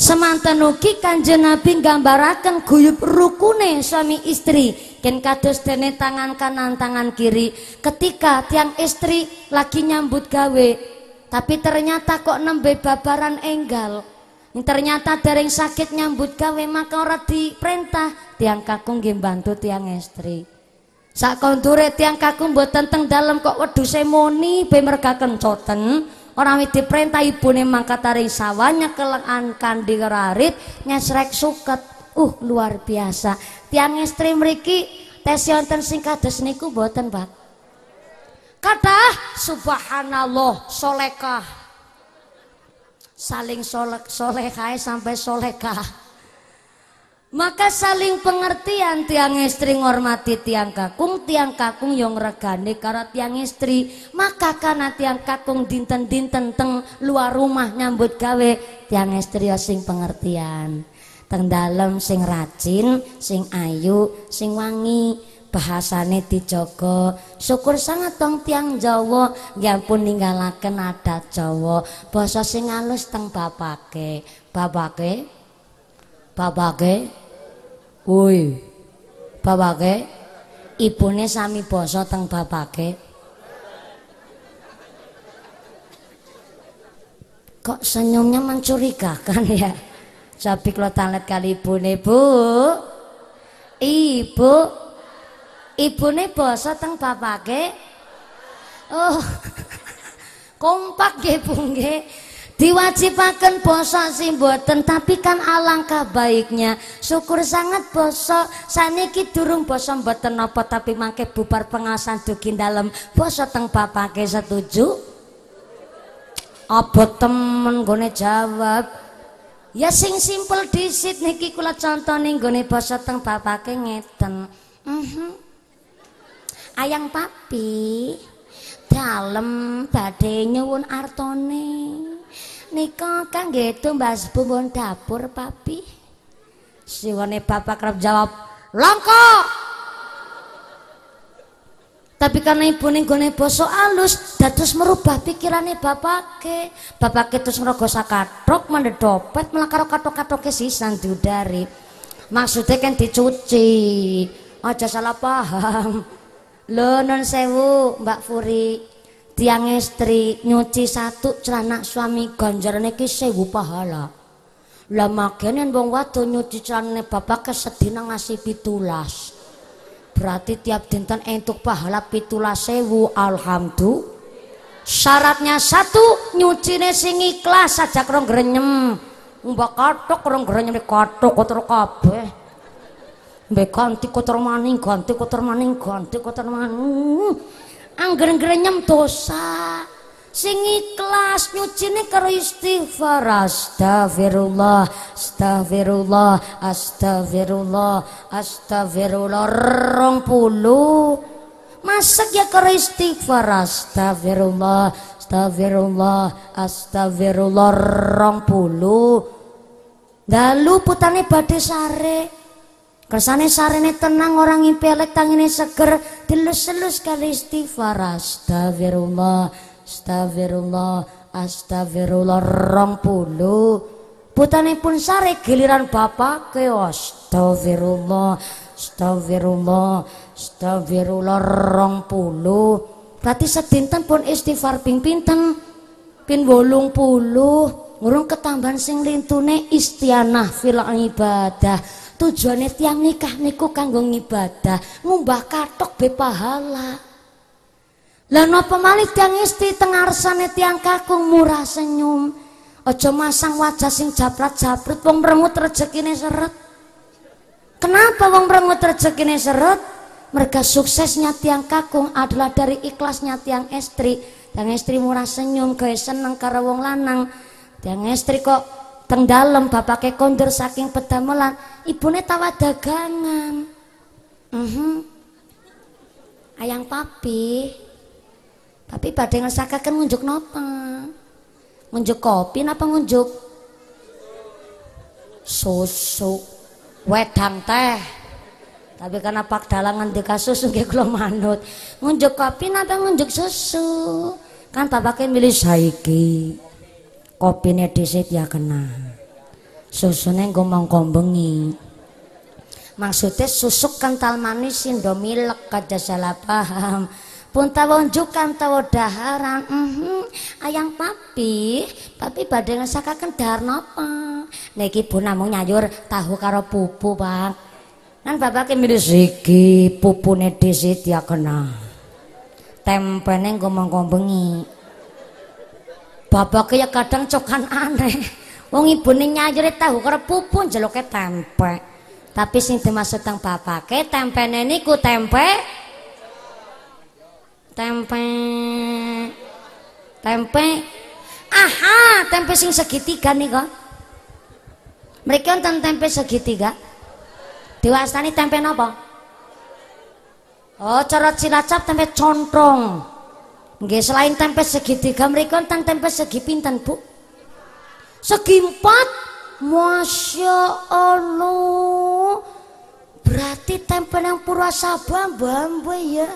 Semantan ugi kanjeng Nabi gambaraken guyub rukune suami istri. Ken kados dene tangan kanan tangan kiri ketika tiang istri lagi nyambut gawe tapi ternyata kok nembe babaran enggal. Ternyata dereng sakit nyambut gawe maka ora diperintah tiang kakung nggih bantu tiang istri. Sak konture tiang kakung mboten teng dalem kok wedhuse muni be mergaken coten. Ora wit diperintah ibune mangkat ari sawahnya kelengan kandi rarit nyesrek suket. Uh luar biasa. Tiang istri mriki tes wonten sing kados niku mboten, Pak. Kathah subhanallah solekah. Saling solek solekah sampai solekah. Maka saling pengertian tiang istri ngormati tiang kakung, tiang kakung yang regane karo tiang istri. Maka karena tiang kakung dinten-dinten teng luar rumah nyambut gawe, tiang istri ya sing pengertian. Teng dalem sing rajin, sing ayu, sing wangi, bahasane dijogo. Syukur sangat tong tiang Jawa, ya pun ninggalaken adat Jawa. Basa sing halus teng bapake. Bapake Babake Woi. Babake ibune sami basa teng bapake. Kok senyumnya mencurigakan ya? Sapi kalau talet kali ibune, Bu. Ibu. Ibune basa teng bapake. Oh. Kompak nggih, Bu nggih diwajibakan poso sih buatan tapi kan alangkah baiknya. Syukur sangat poso saniki durung poso mboten apa tapi mangke bubar pengasan dugi dalam poso teng bapake setuju? Apa temen gone jawab? Ya sing simpel disit niki kula contoh nih gone poso teng bapake ngeten. Mm -hmm. ayang papi dalem badhe nyuwun artone Nika kangge tumbas bumbun dapur papi. Siwane bapak kerap jawab, "Langka." Tapi karena ibu ning gone basa alus, dados merubah pikirannya bapak ke. Bapak ke terus ngerogoh sakatok, mande dompet, malah karo katok-katoke sisan diudari. Maksudnya kan dicuci. Aja salah paham. Lho non sewu, Mbak Furi tiang istri nyuci satu celana suami ganjarannya ki sewu pahala. Lah makanya wong watu nyuci celana bapak kesedina ngasih pitulas. Berarti tiap dinten entuk pahala pitulas sewu alhamdulillah. Syaratnya satu nyuci sing ikhlas saja kerong grenyem. Mbak katok kerong grenyem katok kotor kabeh. Mbak ganti kotor maning ganti kotor maning ganti kotor maning angger grenyem dosa. Sing ikhlas nyucine karo istighfar. Astagfirullah astagfirullah astagfirullah astagfirullah rong puluh. Masak ya karo istighfar. Astagfirullah astagfirullah astagfirullah rong puluh. Dalu putane badhe sare Kersane sarene tenang orang impelek tangine seger. Dilus-lus kali istighfar astagfirullah astagfirullah astagfirullah rong puluh. Putane pun sare giliran bapak ke astagfirullah astagfirullah astagfirullah rong puluh. Berarti sedinten pun istighfar ping pinten pin wolung puluh. Ngurung ketambahan sing lintune istianah fil ibadah tujuannya tiang nikah niku kanggo ibadah ngumbah katok be pahala. Lah napa malih tiang istri tengarsane tiang kakung murah senyum? Aja masang wajah sing japrat-japrit wong merengut rezekine seret. Kenapa wong merengut rezekine seret? Mereka suksesnya tiang kakung adalah dari ikhlasnya tiang istri. Tiang istri murah senyum gawe seneng karo wong lanang. Tiang istri kok teng dalem bapake kondur saking pedamelan ibune tawa dagangan. Mm -hmm. ayang papi. Tapi badhe ngesakaken ngunjuk napa? Ngunjuk kopi napa ngunjuk? Susu. Wedang teh. Tapi karena pak dalangan di kasus nggih kula manut. Ngunjuk kopi napa ngunjuk susu? Kan bapake milih saiki kopine dhisik ya kena. Susune engko mongko bengi. Maksudnya susuk kental manis indomilek kaja salah paham. Pun tawonjukan tawo daharan mm -hmm. ayang papi papi badhe ngesakaken dahar napa niki bu namung nyayur tahu karo pupu bang kan bapak milih siki pupune dhisik ya kena. Tempene engko mongko bengi Bapaknya ya kadang cokan aneh. Wong ibune nyayure tahu karo pupun jeluke tempe. Tapi sing dimaksud teng bapake tempene niku tempe tempe tempe aha tempe sing segitiga nih kok mereka nonton tempe segitiga Diwastani tempe napa? Oh, cara Cilacap tempe contong. Nggih, selain tempe segitiga mriku tentang tempe segi pinten, Bu? Segi empat? Masya Allah. Berarti tempe yang Purwasaba mbak ya.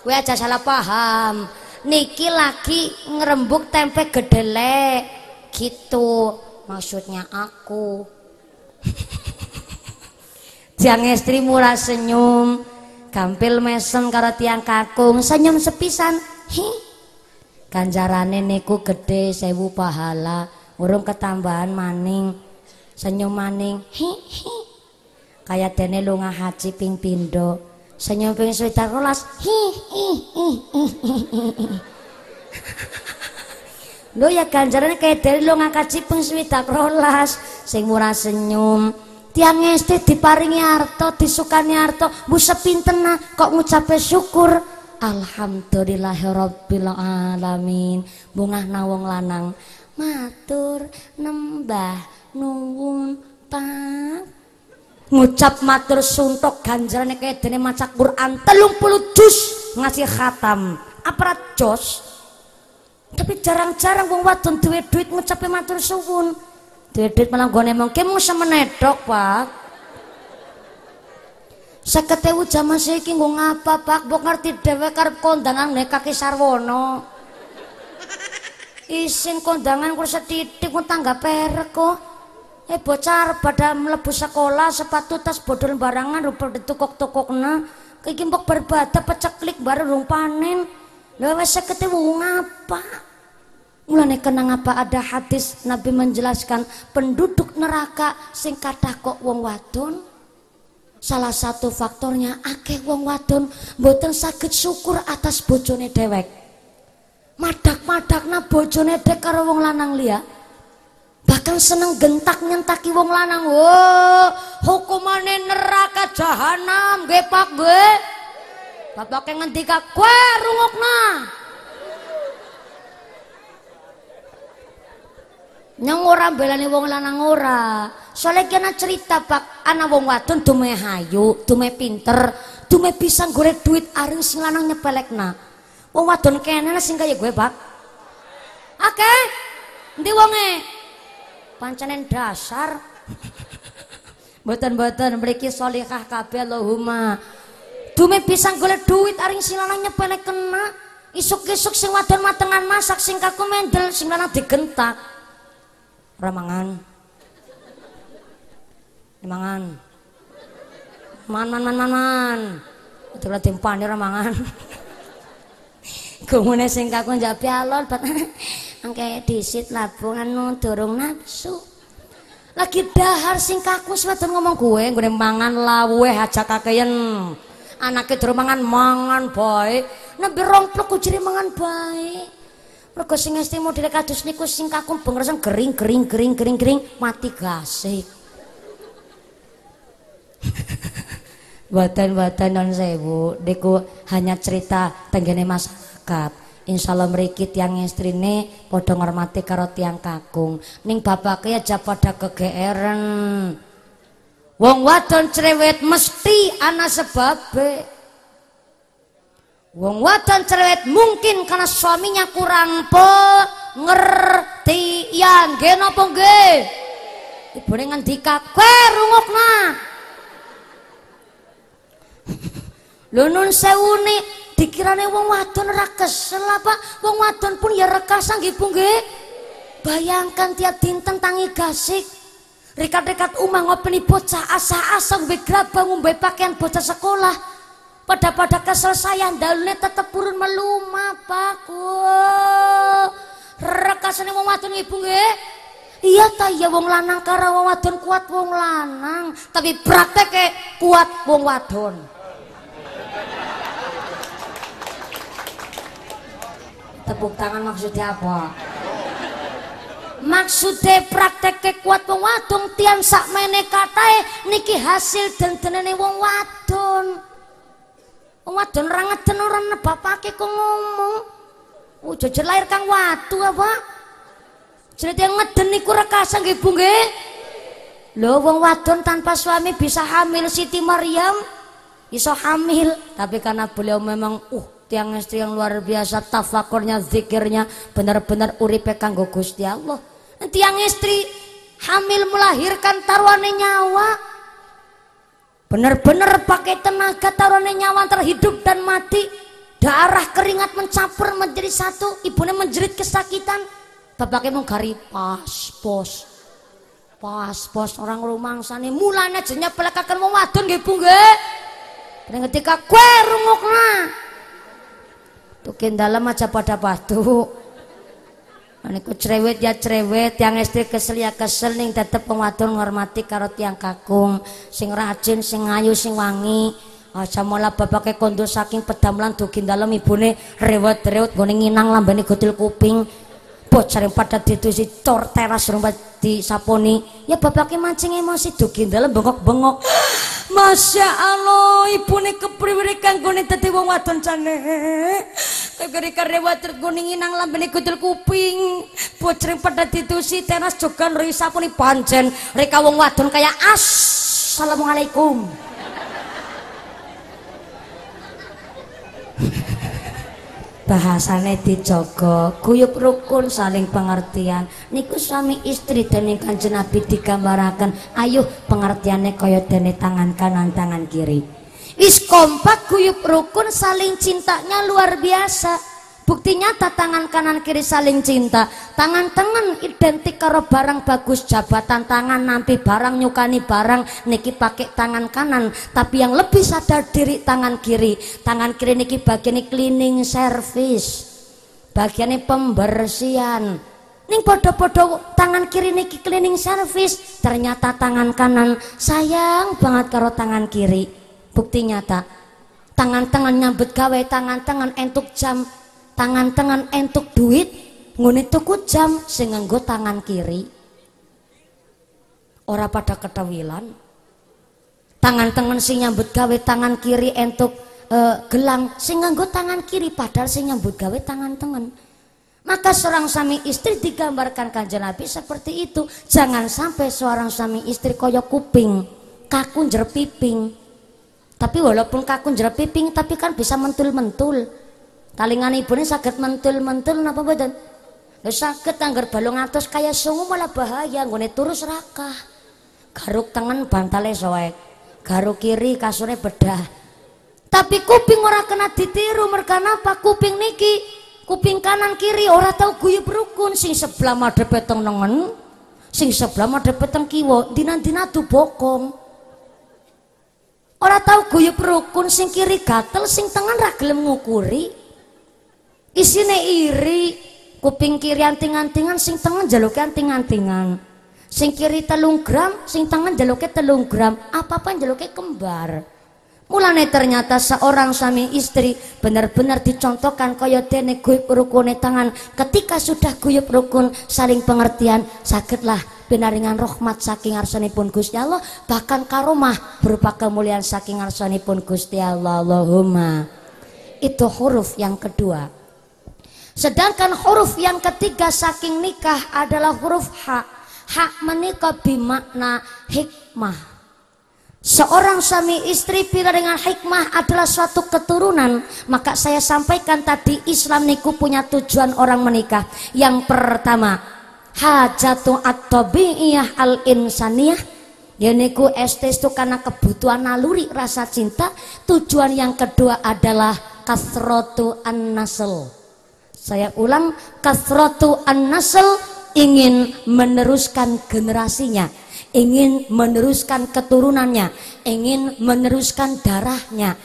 Kowe aja salah paham. Niki lagi ngerembuk tempe gedelek gitu. Maksudnya aku. Istri murah senyum, gampil mesem karo tiang kakung, senyum sepisan. Hi. Ganjarane niku gede sewu pahala, urung ketambahan maning. Senyum maning. Hi hi. Kayak dene lunga haji ping pindho. Senyum ping swidak rolas. Hi hi hi. Lho ya ganjarane kayak dene lunga haji ping swidak rolas. Sing murah senyum. Tiang ngesti diparingi harta disukani harta. Bu sepintena kok ngucape syukur? Alhamdulillahirabbil alamin. Bungah nawong lanang. Matur nembah nuwun pak ngucap matur suntuk ganjarane kaya dene maca Quran telung puluh juz ngasih khatam. Aparat jos. Tapi jarang-jarang wong wadon duwe duit ngucape matur suwun Dedit malah gue mungkin mau semenedok pak. Seketewu zaman saiki gue ngapa pak? Bok ngerti dewe karep kondangan nek kaki sarwono. Isin kondangan kurang setitik gue tangga perek kok. Eh bocah pada melebu sekolah sepatu tas bodol barangan rupa ditukok-tukok na. Kayak mbok berbada peceklik baru rung panen. Lalu seketewu ngapa? Mulane kenang apa ada hadis Nabi menjelaskan penduduk neraka sing kathah kok wong wadon. Salah satu faktornya akeh wong wadon mboten saged syukur atas bojone dewek. Madak-madakna bojone dek karo wong lanang liya. Bahkan seneng gentak nyentaki wong lanang. Wo, hukumane neraka jahanam nggih Pak nggih. Bapak ngendika kowe rungokna. Nyong ora belani wong lanang ora. Soale kena cerita Pak, ana wong wadon dume hayu, dume pinter, dume bisa golek duit aring sing lanang nyepelekna. Wong wadon kene sing kaya gue, Pak. Oke. Okay. Ndi wonge? Pancenen dasar. Mboten-mboten mriki solihah kabeh Allahumma. Dume bisa golek duit aring sing lanang nyepelekna. Isuk-isuk sing wadon matengan masak sing kaku mendel sing lanang digentak. Ramangan. Ramangan. Man man man man man. Itu lah timpani ramangan. Kumune sing kaku njak pialon bat angke disit labung anu dorong nafsu. Lagi dahar sing kaku sewadon ngomong gue, gue mangan lawe aja kakeyen. Anaknya durung mangan mangan baik. Nabi romplok kujiri mangan baik. Mergo sing esti model kados niku sing gering gering gering gering gering mati gasik. Watan-watan non sewu, niku hanya cerita tenggene masyarakat. Insya Allah mriki tiang istrine padha ngormati karo tiang kakung. Ning bapake aja pada kegeeren. Wong wadon cerewet mesti ana sebabe. Wong wadon cerewet mungkin karena suaminya kurang pengertian. Nggih napa nggih? Ibune ngendika, "Kowe rungokna." Lho nun sewune dikirane wong wadon ora kesel? Wong wadon pun ya rekasa nggih Bu. Bayangkan tiap dinten tangi gasik. Rekat-rekat umah ngopeni bocah asa-asa ngombe grabang ngombe pakaian bocah sekolah pada pada kesel saya dalune tetep purun meluma paku rekasane wong wadon ibu nggih? Iya ta iya wong lanang karo wong wadon kuat wong lanang. Tapi praktek kuat wong wadon. Tepuk tangan maksudnya apa? Maksudnya praktek kuat wong wadon tian sak mene katae niki hasil dendenene wong wadon wadon ora ngeden ora nebapake kok ngomong. Oh jajar lahir kang watu apa? Jadi yang ngeden niku rekasa nggih Bu nggih. Lho wong wadon tanpa suami bisa hamil Siti Maryam iso hamil tapi karena beliau memang uh tiang istri yang luar biasa tafakurnya zikirnya benar-benar uripe kanggo Gusti Allah tiang istri hamil melahirkan taruhannya nyawa benar-benar pakai tenaga taruhannya nyawa terhidup dan mati. Darah keringat mencampur menjadi satu. Ibunya menjerit kesakitan. Bapaknya menggari pas pos pas pos orang rumah sana mulanya jenya pelekakan mau wadon nggih Bu ketika kue rungokna. Tukin dalam aja pada batu Aniku cerewet ya cerewet, yang istri kesel ya kesel ning tetep pengadon ngormati karo tiang kakung, sing rajin, sing ayu, sing wangi. Aja malah bapake kondo saking pedamlan dugi dalem ibune rewet-rewet gone nginang lambene gotil kuping. Bocah yang pada ditusi cor teras rumah di saponi. Ya bapake mancing emosi dugi dalem bengok-bengok. Masya Allah, ibu ini kepriwiri kanggone tadi wong wadon cane. Tegeri karya water kuning inang lambene kudul kuping. Bocering pada ditusi tenas jogan risa puni pancen. Reka wong wadon kayak assalamualaikum. Bahasane dijogo guyup rukun saling pengertian. Niku suami istri dening kanjeng Nabi digambaraken ayo pengertiannya kaya dene tangan kanan tangan kiri. Is kompak guyup rukun saling cintanya luar biasa bukti nyata tangan kanan kiri saling cinta. Tangan tangan identik karo barang bagus. Jabatan tangan nanti barang nyukani barang. Niki pakai tangan kanan. Tapi yang lebih sadar diri tangan kiri. Tangan kiri niki bagian cleaning service. Bagian pembersihan. Ning podo-podo tangan kiri niki cleaning service. Ternyata tangan kanan. Sayang banget karo tangan kiri. Bukti nyata. Tangan-tangan nyambut gawe tangan-tangan entuk jam tangan-tangan entuk duit ngene tuku jam sing nganggo tangan kiri. Ora pada ketawilan tangan-tangan sing nyambut gawe tangan kiri entuk uh, gelang sing nganggo tangan kiri padahal sing nyambut gawe tangan tangan maka seorang suami istri digambarkan kanjeng Nabi seperti itu. Jangan sampai seorang suami istri koyok kuping kaku jerpiping tapi walaupun kaku jerpiping tapi kan bisa mentul-mentul Talingan ini sakit mentul-mentul napa badan? Lha sakit anggar balung atas kaya sungu malah bahaya nggone turu serakah. Garuk tangan bantale soek. Garuk kiri kasurnya bedah. Tapi kuping ora kena ditiru mereka apa? Kuping niki kuping kanan kiri ora tahu guyub rukun sing sebelah madhep teng nengen sing sebelah madhep teng kiwa dina-dina tuh bokong ora tahu guyub rukun sing kiri gatel sing tengen ra gelem ngukuri isine iri kuping kiri anting-antingan sing tengen jaluke anting-antingan. Sing kiri telung gram sing tengen jaluke telung gram. Apa-apa jaluke kembar. Mulane ternyata seorang suami istri benar-benar dicontohkan kaya dene guyup rukune tangan. Ketika sudah guyup rukun saling pengertian sakitlah binaringan rahmat saking arsanipun Gusti Allah. Bahkan karomah berupa kemuliaan saking arsanipun Gusti Allah. Allahumma. Itu huruf yang kedua Sedangkan huruf yang ketiga saking nikah adalah huruf H. Hak menikah bimakna hikmah. Seorang suami istri bila dengan hikmah adalah suatu keturunan. Maka saya sampaikan tadi Islam niku punya tujuan orang menikah. Yang pertama Hajatu at-tabi'iyah al-insaniyah. Ya niku estes itu karena kebutuhan naluri rasa cinta. Tujuan yang kedua adalah kasrotu an-nasl saya ulang, kasratu an-nasl ingin meneruskan generasinya, ingin meneruskan keturunannya, ingin meneruskan darahnya.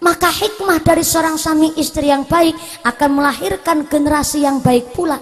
Maka hikmah dari seorang suami istri yang baik akan melahirkan generasi yang baik pula.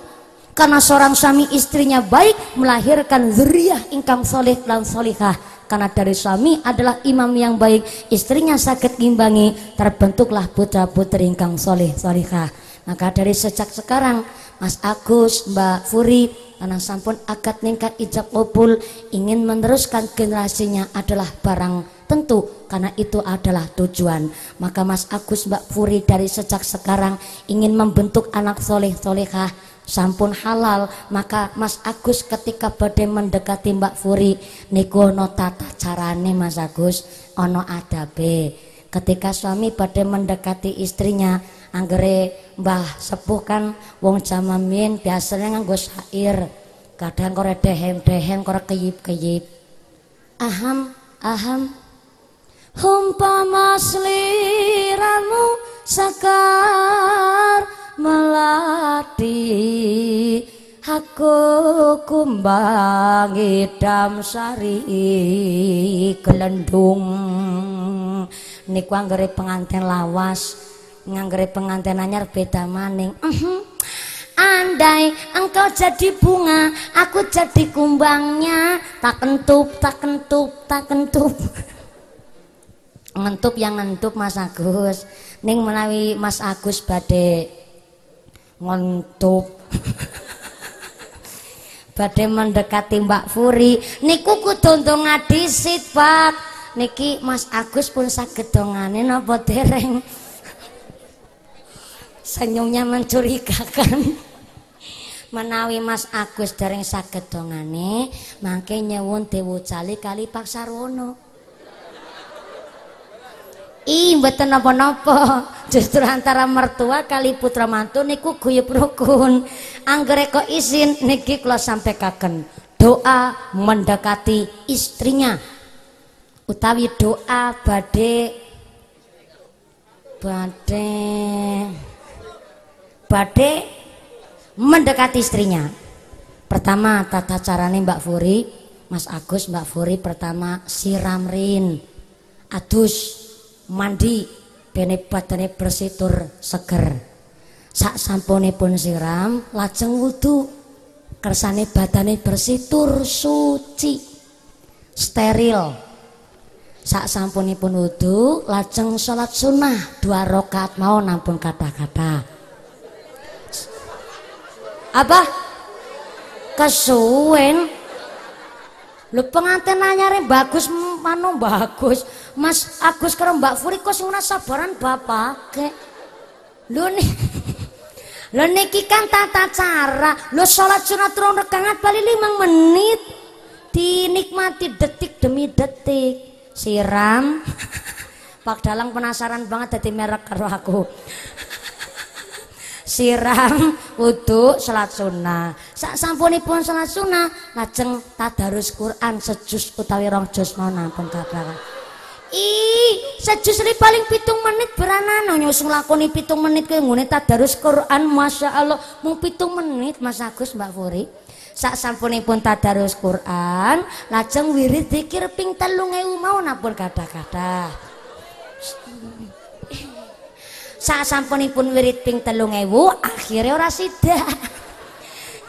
Karena seorang suami istrinya baik melahirkan zuriyah ingkang soleh dan solihah karena dari suami adalah imam yang baik istrinya sakit ngimbangi terbentuklah putra putri ingkang soleh solihah maka dari sejak sekarang Mas Agus, Mbak Furi, karena sampun akad ningkat ijab kabul ingin meneruskan generasinya adalah barang tentu karena itu adalah tujuan. Maka Mas Agus Mbak Furi dari sejak sekarang ingin membentuk anak soleh solehah sampun halal. Maka Mas Agus ketika badai mendekati Mbak Furi niku ono tata carane Mas Agus. Ono adabe. Ketika suami badai mendekati istrinya anggere Mbah sepuh kan wong zaman biasanya nganggo syair. Kadang kore dehem-dehem kore keyip-keyip. Aham aham. Umpama sliramu sekar melati. Aku kumbang idam sari gelendung. Niku anggere pengantin lawas nganggere pengantin anyar beda maning. Andai engkau jadi bunga, aku jadi kumbangnya. Tak kentup, tak kentup, tak kentup. ngentup yang ngentup Mas Agus. Ning menawi Mas Agus badhe ngentup. Badhe mendekati Mbak Furi. Niku kudu ngadisit Pak niki Mas Agus pun saged dongane napa dereng senyumnya mencurigakan menawi Mas Agus dereng saged dongane mangke nyewun dewu cali kali Pak Sarwono Ih, mboten napa-napa. Justru antara mertua kali putra mantu niku guyub rukun. Anggere kok izin niki kula sampaikan doa mendekati istrinya. Utawi doa badhe badhe badhe mendekati istrinya. Pertama tata carane Mbak Furi, Mas Agus, Mbak Furi pertama siram rin. Adus mandi bene badane bersih tur seger. Sak sampunipun siram lajeng wudu. Kersane badane bersih tur suci. Steril. Sak sampunipun wudu lajeng salat sunnah. Dua rakaat mau nampun kata-kata apa kesuwen lu pengantin nanyare bagus manu bagus Mas Agus karo Mbak Furi kok sing sabaran bapake. Lho nih. Lho niki kan tata cara. Lho salat sunat rong rakaat paling 5 menit. Dinikmati detik demi detik. Siram. Pak Dalang penasaran banget dadi merek karo aku. Siram wudhu salat sunnah. Sak sampunipun salat sunnah lajeng tadarus Quran sejus utawi rong juz mau nampun kabar Ih, sejusri paling pitung menit beranana nyusung lakoni pitung menit ke ngune tadarus Quran Masya Allah. Mau pitung menit Mas Agus Mbak Furi. Sak sampunipun tadarus Quran lajeng wirid dikir ping telung ewu mau napun kata-kata sak sampunipun wirid ping telung ewu akhirnya ora sida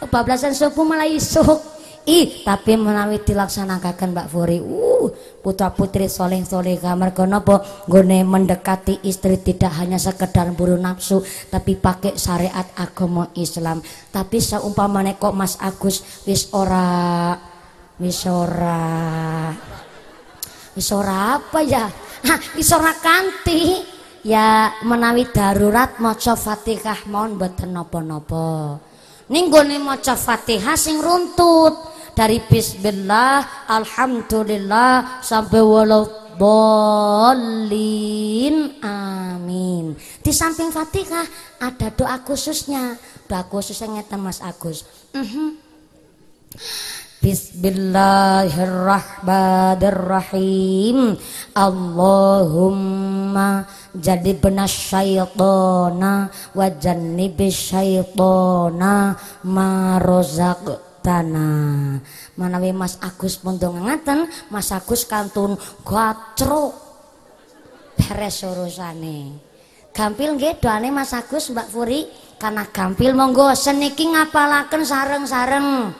kebablasan subuh malah isuk Ih, tapi menawi dilaksanakan Mbak Furi, uh, putra putri soleh soleh kamar kenapa gone mendekati istri tidak hanya sekedar buru nafsu, tapi pakai syariat agama Islam. Tapi seumpamane kok Mas Agus wis ora, wis ora, wis ora apa ya? Hah, wis ora kanti. Ya menawi darurat maca Fatihah mohon mboten napa-napa. Ning gone maca Fatihah sing runtut dari bismillah alhamdulillah sampai walau bolin amin di samping fatihah ada doa khususnya doa khususnya ngeten mas Agus mhm. -huh. Bismillahirrahmanirrahim Allahumma jadi benar syaitona wa jannibis syaitona ma tanah manawi Mas Agus pun ngaten Mas Agus kantun gacruk. Beres urusane. Gampil nggih doane Mas Agus Mbak Furi. Karena gampil monggo seniki ngapalaken sareng-sareng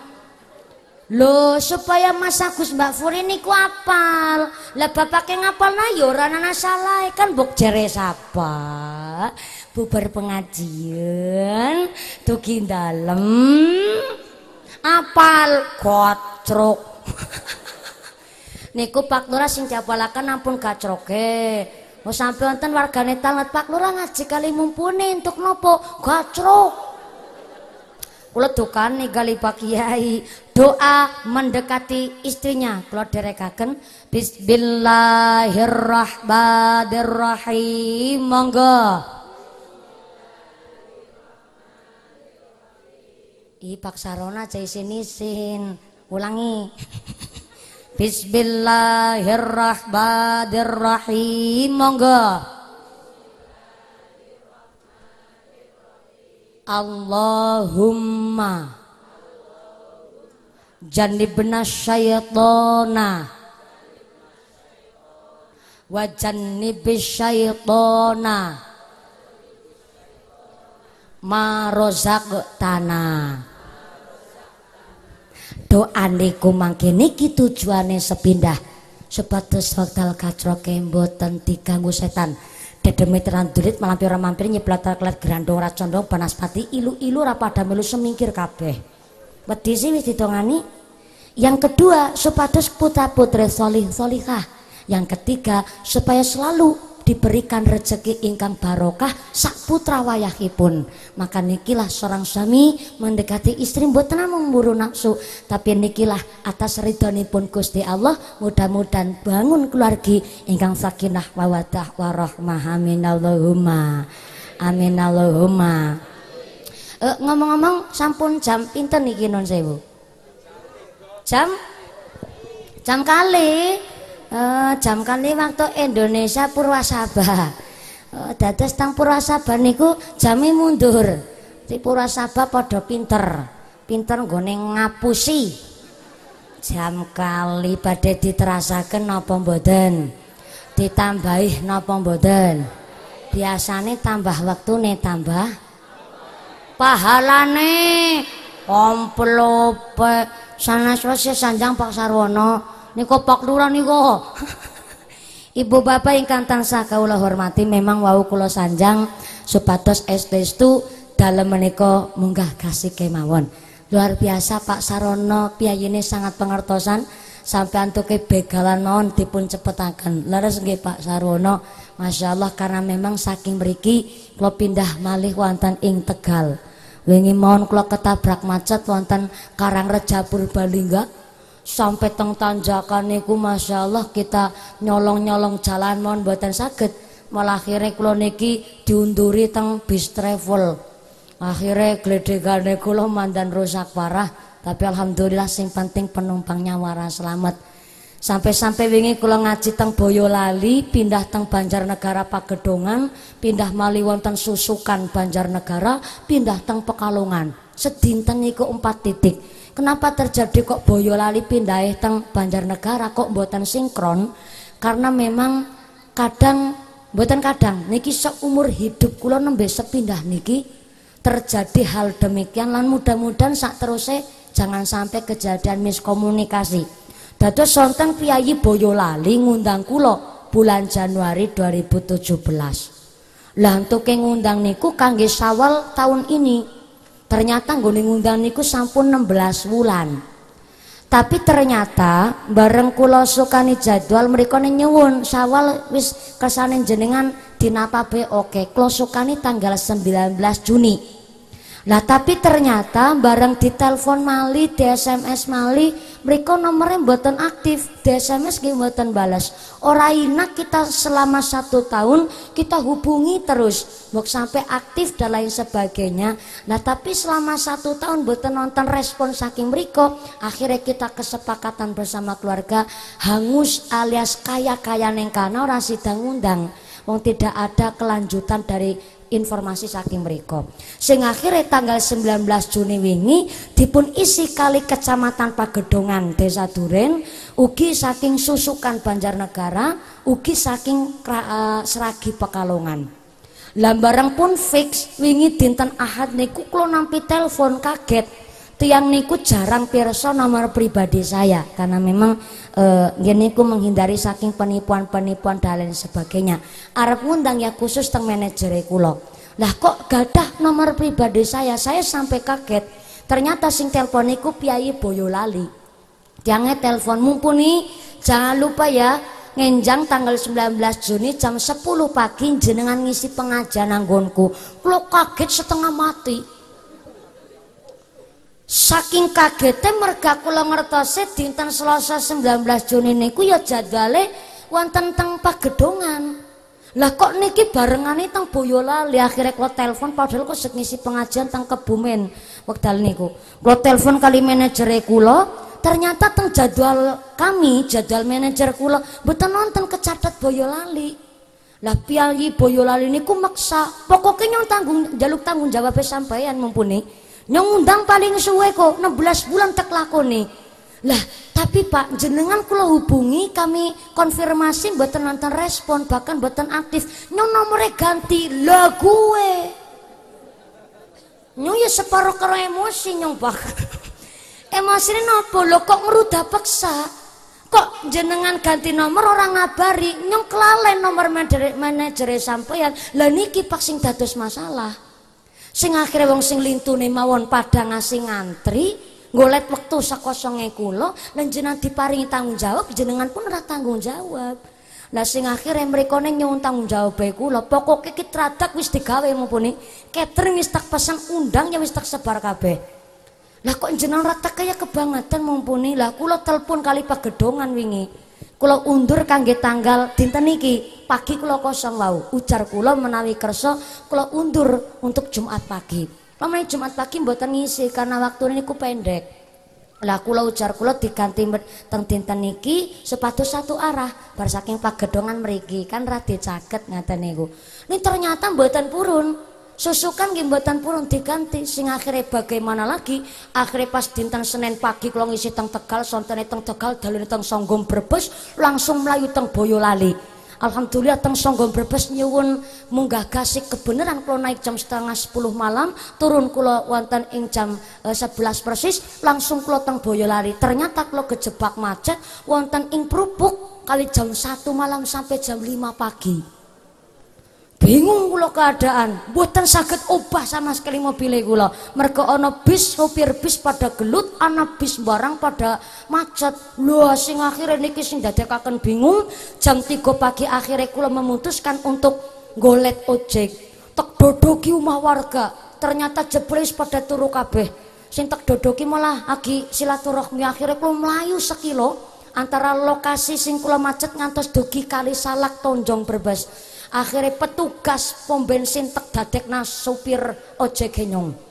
Loh, supaya Mas Agus Mbak Furi niku apal. Lah bapake ngapal na ya ora ana salah kan buk jere sapa. Bubar pengajian, tuki dalem apal? Kocrok niku Pak Lurah sing diapalaken ampun gacroke. Mau sampai wonten wargane talat Pak Lurah ngaji kali mumpuni untuk nopo? Gacrok kula dukane kali Pak Kiai. Doa mendekati istrinya. Kula derekaken bismillahirrahmanirrahim. Monggo. I Pak Sarona cai sini sin. Ulangi. Bismillahirrahmanirrahim. Monggo Allahumma. Jannibna syaitana wa jannibis syaitana ma tanah doa niku mangke niki tujuane sepindah. Sebatas wekdal kacro kemboten diganggu setan dedemi terandulit mampir mampir nyiplat klet grandong racondong banaspati ilu-ilu rapada melu semingkir kabeh. Wedi sih wis ditongani yang kedua supados putra putri solih solihah yang ketiga supaya selalu diberikan rezeki ingkang barokah sak putra wayahipun. Maka nikilah seorang suami mendekati istri mboten namung memburu nafsu tapi nikilah atas ridhonipun Gusti Allah mudah-mudahan bangun keluarga ingkang sakinah mawaddah warahmah amin Allahumma. Amin Allahumma. E, ngomong-ngomong sampun jam pinten niki non sewu? Jam? Jam kali uh, jam kali waktu Indonesia Purwasaba. Uh, dados tang Purwasaba niku jami mundur. Di Purwasaba podo pinter. Pinter nggone ngapusi. Jam kali pada diterasakan napa mboten? Ditambahi napa mboten? Biasane tambah waktu nih tambah pahalane. Komplope sana selesai sanjang Pak Sarwono Niko Pak Lurah niko. Ibu bapak ingkang tansah kawula hormati memang wau kula sanjang supados estu dalam menika munggah kasih kemawon. Luar biasa Pak Sarono piyayine sangat pengertosan sampai antuke begalan non dipun cepetaken. Leres nggih Pak Sarono. Masya Allah karena memang saking mriki kula pindah malih wonten ing Tegal. Wingi mohon kula ketabrak macet wonten Karangreja Purbalingga sampai teng tanjakan niku Masya Allah kita nyolong-nyolong jalan mohon buatan sakit malah akhirnya kulo niki diunduri teng bis travel. Akhirnya gledegane kulo mandan rusak parah tapi alhamdulillah sing penting penumpangnya waras selamat. Sampai-sampai wingi kulo ngaji teng Boyolali pindah teng Banjarnegara Pagedongan pindah mali wonten Susukan Banjarnegara pindah teng Pekalongan. Sedinten niku empat titik Kenapa terjadi kok Boyolali pindah teng Banjarnegara kok buatan sinkron? Karena memang kadang buatan kadang niki seumur hidup kula nembe sepindah niki terjadi hal demikian lan mudah-mudahan sak terusnya jangan sampai kejadian miskomunikasi. Dados sonten Kiai Boyolali ngundang kula bulan Januari 2017. Lah untuk ngundang niku kangge Sawal tahun ini ternyata nggone ngundang niku sampun 16 wulan. Tapi ternyata bareng kula sukani jadwal mereka nyuwun sawal wis kersane jenengan dinapa be oke. Kula sukani tanggal 19 Juni Nah tapi ternyata bareng ditelepon Mali, di SMS Mali, mereka nomornya buatan aktif, di SMS gak buatan balas. Orang enak kita selama satu tahun kita hubungi terus, mau sampai aktif dan lain sebagainya. Nah tapi selama satu tahun buatan nonton respon saking mereka, akhirnya kita kesepakatan bersama keluarga hangus alias kaya-kaya neng kana orang sidang undang. Wong tidak ada kelanjutan dari informasi saking mereka sing akhirnya tanggal 19 Juni wingi dipun isi kali kecamatan Pagedongan Desa Duren ugi saking Susukan Banjarnegara ugi saking uh, Seragi Pekalongan. Lambarang pun fix wingi dinten Ahad niku kula nampi telepon kaget tiang niku jarang pirsa nomor pribadi saya karena memang uh, niku menghindari saking penipuan-penipuan dan lain sebagainya. Arab ngundang ya khusus teng manajer kula. Lah kok gadah nomor pribadi saya? Saya sampai kaget. Ternyata sing telepon niku Piyayi Boyolali. Tiangnya telepon mumpuni jangan lupa ya ngenjang tanggal 19 Juni jam 10 pagi jenengan ngisi pengajian anggonku. Klo kaget setengah mati saking kagetnya merga kula ngertose dinten Selasa 19 Juni niku ya jadwale wonten teng pagedongan lah kok niki barengane teng Boyolali? Akhirnya kula telepon padahal kok ngisi pengajian teng Kebumen wekdal niku. Kula telepon kali manajer kula ternyata teng jadwal kami jadwal manajer kula mboten nonton kecatet Boyolali. Lah piyayi Boyolali niku maksa. Pokoknya nyong tanggung jaluk tanggung jawab sampeyan mumpuni nyong undang paling suwe kok 16 bulan tek lakoni. Lah tapi Pak jenengan kula hubungi kami konfirmasi mboten nonton respon bahkan mboten aktif. Nyong nomornya ganti lah gue nyong ya separuh karo emosi nyong Pak. Emosi ini nopo? Lo kok ngerudah paksa? Kok jenengan ganti nomor orang ngabari? Nyong kelalen nomor manajer, manajer sampeyan. Lah niki pak sing dados masalah sing akhirnya wong sing lintune mawon pada ngasih ngantri Golet waktu sakosonge kula lan jenengan diparingi tanggung jawab jenengan pun ora tanggung jawab. Lah sing akhire mrikone nyuwun tanggung jawab bae kula pokoke iki tradak wis digawe mumpuni catering wis tak pesan undang ya wis tak sebar kabeh. Lah kok jenengan rata kaya kebangetan mumpuni lah kula telepon kali pagedongan wingi. Kula undur kangge tanggal dinten iki pagi kula kosong wau. Ujar kula menawi kersa kula undur untuk Jumat pagi. Pamane Jumat pagi mboten ngisi karena waktu ini ku pendek. Lah kula ujar kula diganti teng dinten niki sepatu satu arah bar saking pagedongan mriki kan radi caket ngaten niku. Ini ternyata mboten purun. Susukan nggih mboten purun diganti sing akhirnya bagaimana lagi? Akhirnya pas dinten Senin pagi kula ngisi teng Tegal sontene teng Tegal dalune teng Songgom Brebes langsung melayu teng Boyolali. Alhamdulillah teng Songgon Brebes nyuwun munggah kasih kebenaran. Kalau naik jam setengah 10 malam turun kula wonten ing jam e, 11 persis langsung kula teng Boyolali. Ternyata kula kejebak macet wonten ing Prupuk kali jam 1 malam sampai jam 5 pagi bingung kula keadaan. Buatan sakit obah sama sekali mobil kula. Mereka ana bis sopir bis pada gelut ana bis barang pada macet. Lho sing akhirnya niki sing dadekaken bingung jam 3 pagi akhirnya kula memutuskan untuk golet ojek. Tek dodoki rumah warga ternyata jeblis pada turu kabeh. Sing tek dodoki malah agi silaturahmi akhirnya kula melayu sekilo antara lokasi sing kula macet ngantos dugi kali salak tonjong berbas akhirnya petugas pom bensin tek dadekna supir ojek genyong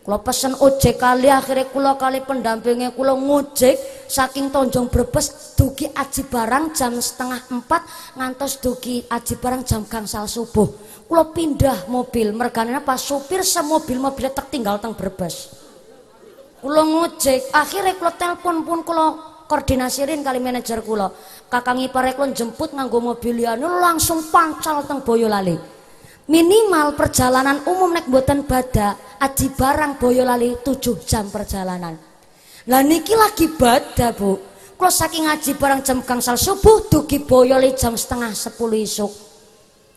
kula pesen ojek kali akhirnya kula kali pendampingnya kula ngojek saking tonjong brebes dugi aji barang jam setengah empat ngantos dugi aji barang jam gangsal subuh. Kula pindah mobil mergane pas supir semobil mobilnya tek tinggal teng brebes. Kula ngojek akhirnya kula telepon pun kula koordinasirin kali manajer kula. Kakang ipar jemput nganggo mobil langsung pancal teng Boyolali. Minimal perjalanan umum naik buatan bada aji barang Boyolali 7 jam perjalanan. Lah niki lagi bada bu. Kalau saking ngaji barang jam gangsal subuh dugi Boyolali jam setengah 10 isuk.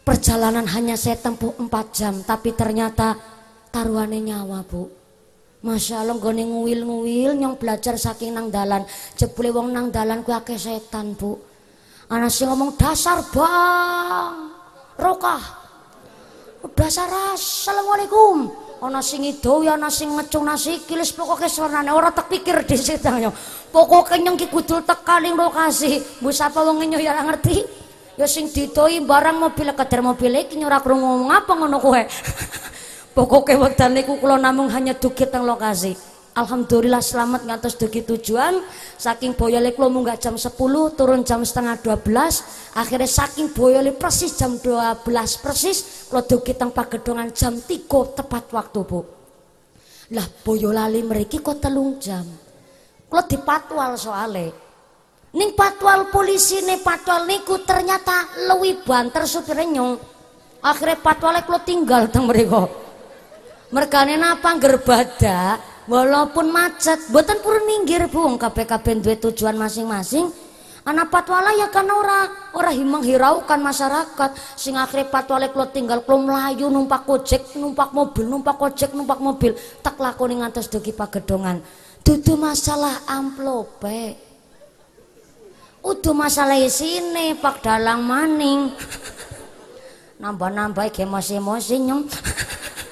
Perjalanan hanya saya tempuh 4 jam tapi ternyata taruhannya nyawa bu Masya Allah gue nguwil-nguwil nyong belajar saking nang dalan. Jebule wong nang dalan kuwi akeh setan bu. Ana sing ngomong dasar bang! Rokah! Dasar assalamualaikum! Ana sing ido ya ana sing ngecung nasi kilis pokoke suarane ora tak pikir di setangnya pokoke nyong ki kudu tekaning lokasi bu sapa wong nyoy ya ngerti? Ya sing didoi barang mobil kader mobil iki nyora krungu ngomong apa ngono kowe Pokoknya waktu niku kula namung hanya dugi teng lokasi. Alhamdulillah selamat ngantos dugi tujuan. Saking Boyolali kula munggah jam 10, turun jam setengah 12. Akhirnya saking Boyolali persis jam 12 persis kula dugi teng Pagedongan jam 3 tepat waktu, Bu. Lah Boyolali mriki kok telung jam. Kula dipatwal soale. Ning patwal polisi nih patwal niku ternyata lebih banter supirnya nyong. Akhirnya patwalnya kula tinggal teng mereka merkane napa gerbada walaupun macet. Buatan purun minggir bu. KPKP duwe tujuan masing-masing. Anak patwala ya kan ora ora himang hiraukan masyarakat. Sing akhirnya patwala kalau tinggal kalau melayu numpak ojek numpak mobil numpak ojek numpak mobil. Tak lakoni ngantos dugi pagedongan dudu masalah amplope udah masalah sini pak dalang maning. Nambah-nambah emosi-emosi nyong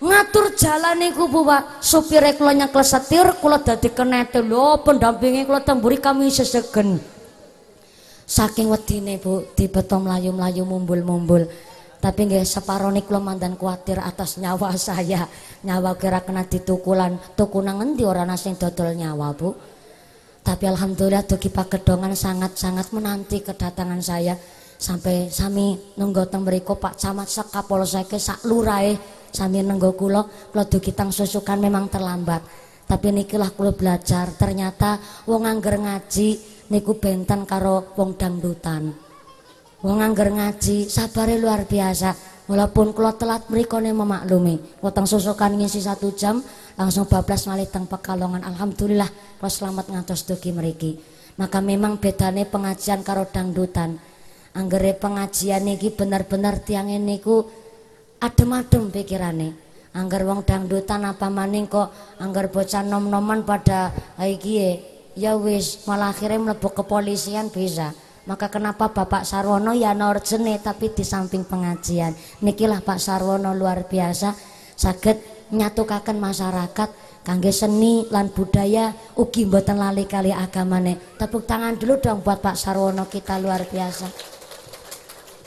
ngatur jalan niku Bu Pak. Supire kula nyekel setir kula dadi kenete lho pendampingi kula temburi kami sesegen saking wedine Bu dibeto mlayu-mlayu mumbul-mumbul. Tapi nggih separone kula mandan kuatir atas nyawa saya. Nyawa kira kena ditukulan. Tuku nang endi ora ana sing dodol nyawa Bu? Tapi alhamdulillah dugi pagedongan sangat-sangat menanti kedatangan saya. Sampai sami nunggu teng mriku Pak Camat sak Kapolsek sak lurahe sambil nenggo kulo kulo dugi tang susukan memang terlambat. Tapi nikilah kulo belajar ternyata wong angger ngaji niku benten karo wong dangdutan. Wong angger ngaji sabare luar biasa walaupun kulo telat merikone memaklumi. Weteng susukan ngisi satu jam langsung bablas malih teng pekalongan. Alhamdulillah kulo selamat ngantos dugi meriki maka memang bedane pengajian karo dangdutan. Anggere pengajian niki benar-benar tiang niku adem-adem pikirane. Anggar wong dangdutan apa maning kok anggar bocah nom-noman pada iki ya wis malah akhirnya mlebu kepolisian bisa. Maka kenapa Bapak Sarwono ya norjene tapi di samping pengajian? Nikilah Pak Sarwono luar biasa saged nyatukaken masyarakat kangge seni lan budaya ugi mboten lali kali agamane. Tepuk tangan dulu dong buat Pak Sarwono kita luar biasa.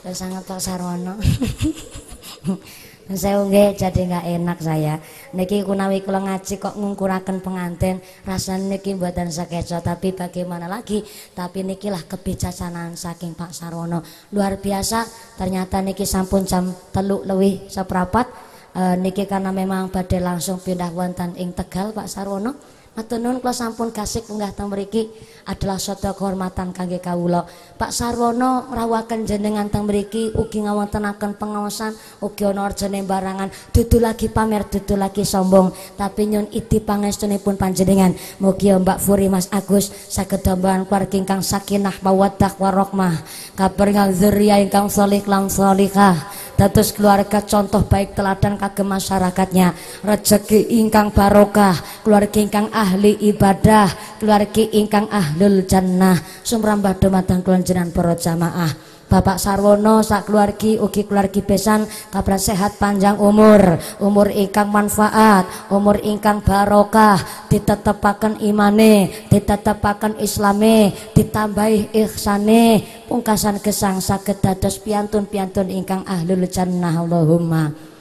Dan sangat Pak Sarwono saya nggih jadi nggak enak saya. Niki kunawi kula ngaji kok ngungkuraken pengantin rasanya niki mboten sekeco tapi bagaimana lagi? Tapi nikilah kebijaksanaan saking Pak Sarwono. Luar biasa ternyata niki sampun jam teluk lebih seprapat. E, niki karena memang badai langsung pindah wonten ing Tegal Pak Sarwono Matur nuwun kula sampun gasik munggah teng mriki adalah suatu kehormatan kangge kawula. Pak Sarwono rawuhaken jenengan teng mriki ugi ngawontenaken pengawasan ugi ana arjane barangan dudu lagi pamer dudu lagi sombong tapi nyun idi pangestunipun panjenengan. Mugi Mbak Furi Mas Agus saged dambahan keluarga ingkang sakinah mawaddah warahmah kaparingan zuriya ingkang salih lan salihah dados keluarga contoh baik teladan kagem masyarakatnya. Rezeki ingkang barokah keluarga ingkang ahli ibadah keluarga ingkang ahlul jannah. Sumrambah dumateng kula jenengan para jamaah Bapak Sarwono sak keluargi ugi keluargi besan kabar sehat panjang umur. Umur ingkang manfaat umur ingkang barokah ditetepaken imane ditetepaken islame ditambahi ihsane. Pungkasan gesang saged dados piantun-piantun ingkang ahlul jannah Allahumma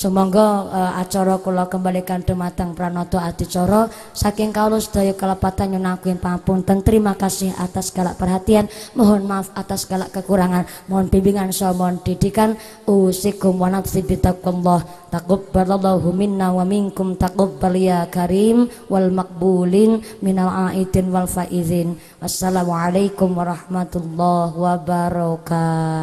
Sumangga uh, acara kula kembalikan dumateng pranoto adicara. Saking kawula sedaya kelepatan nyunakuin pangapunten terima kasih atas segala perhatian. Mohon maaf atas segala kekurangan. Mohon bimbingan so mohon didikan. Usikum wa nafsi bitaqullah taqabbalallahu minna wa minkum taqabbal ya karim wal makbulin minal aidin wal faizin. Wassalamualaikum warahmatullahi wabarakatuh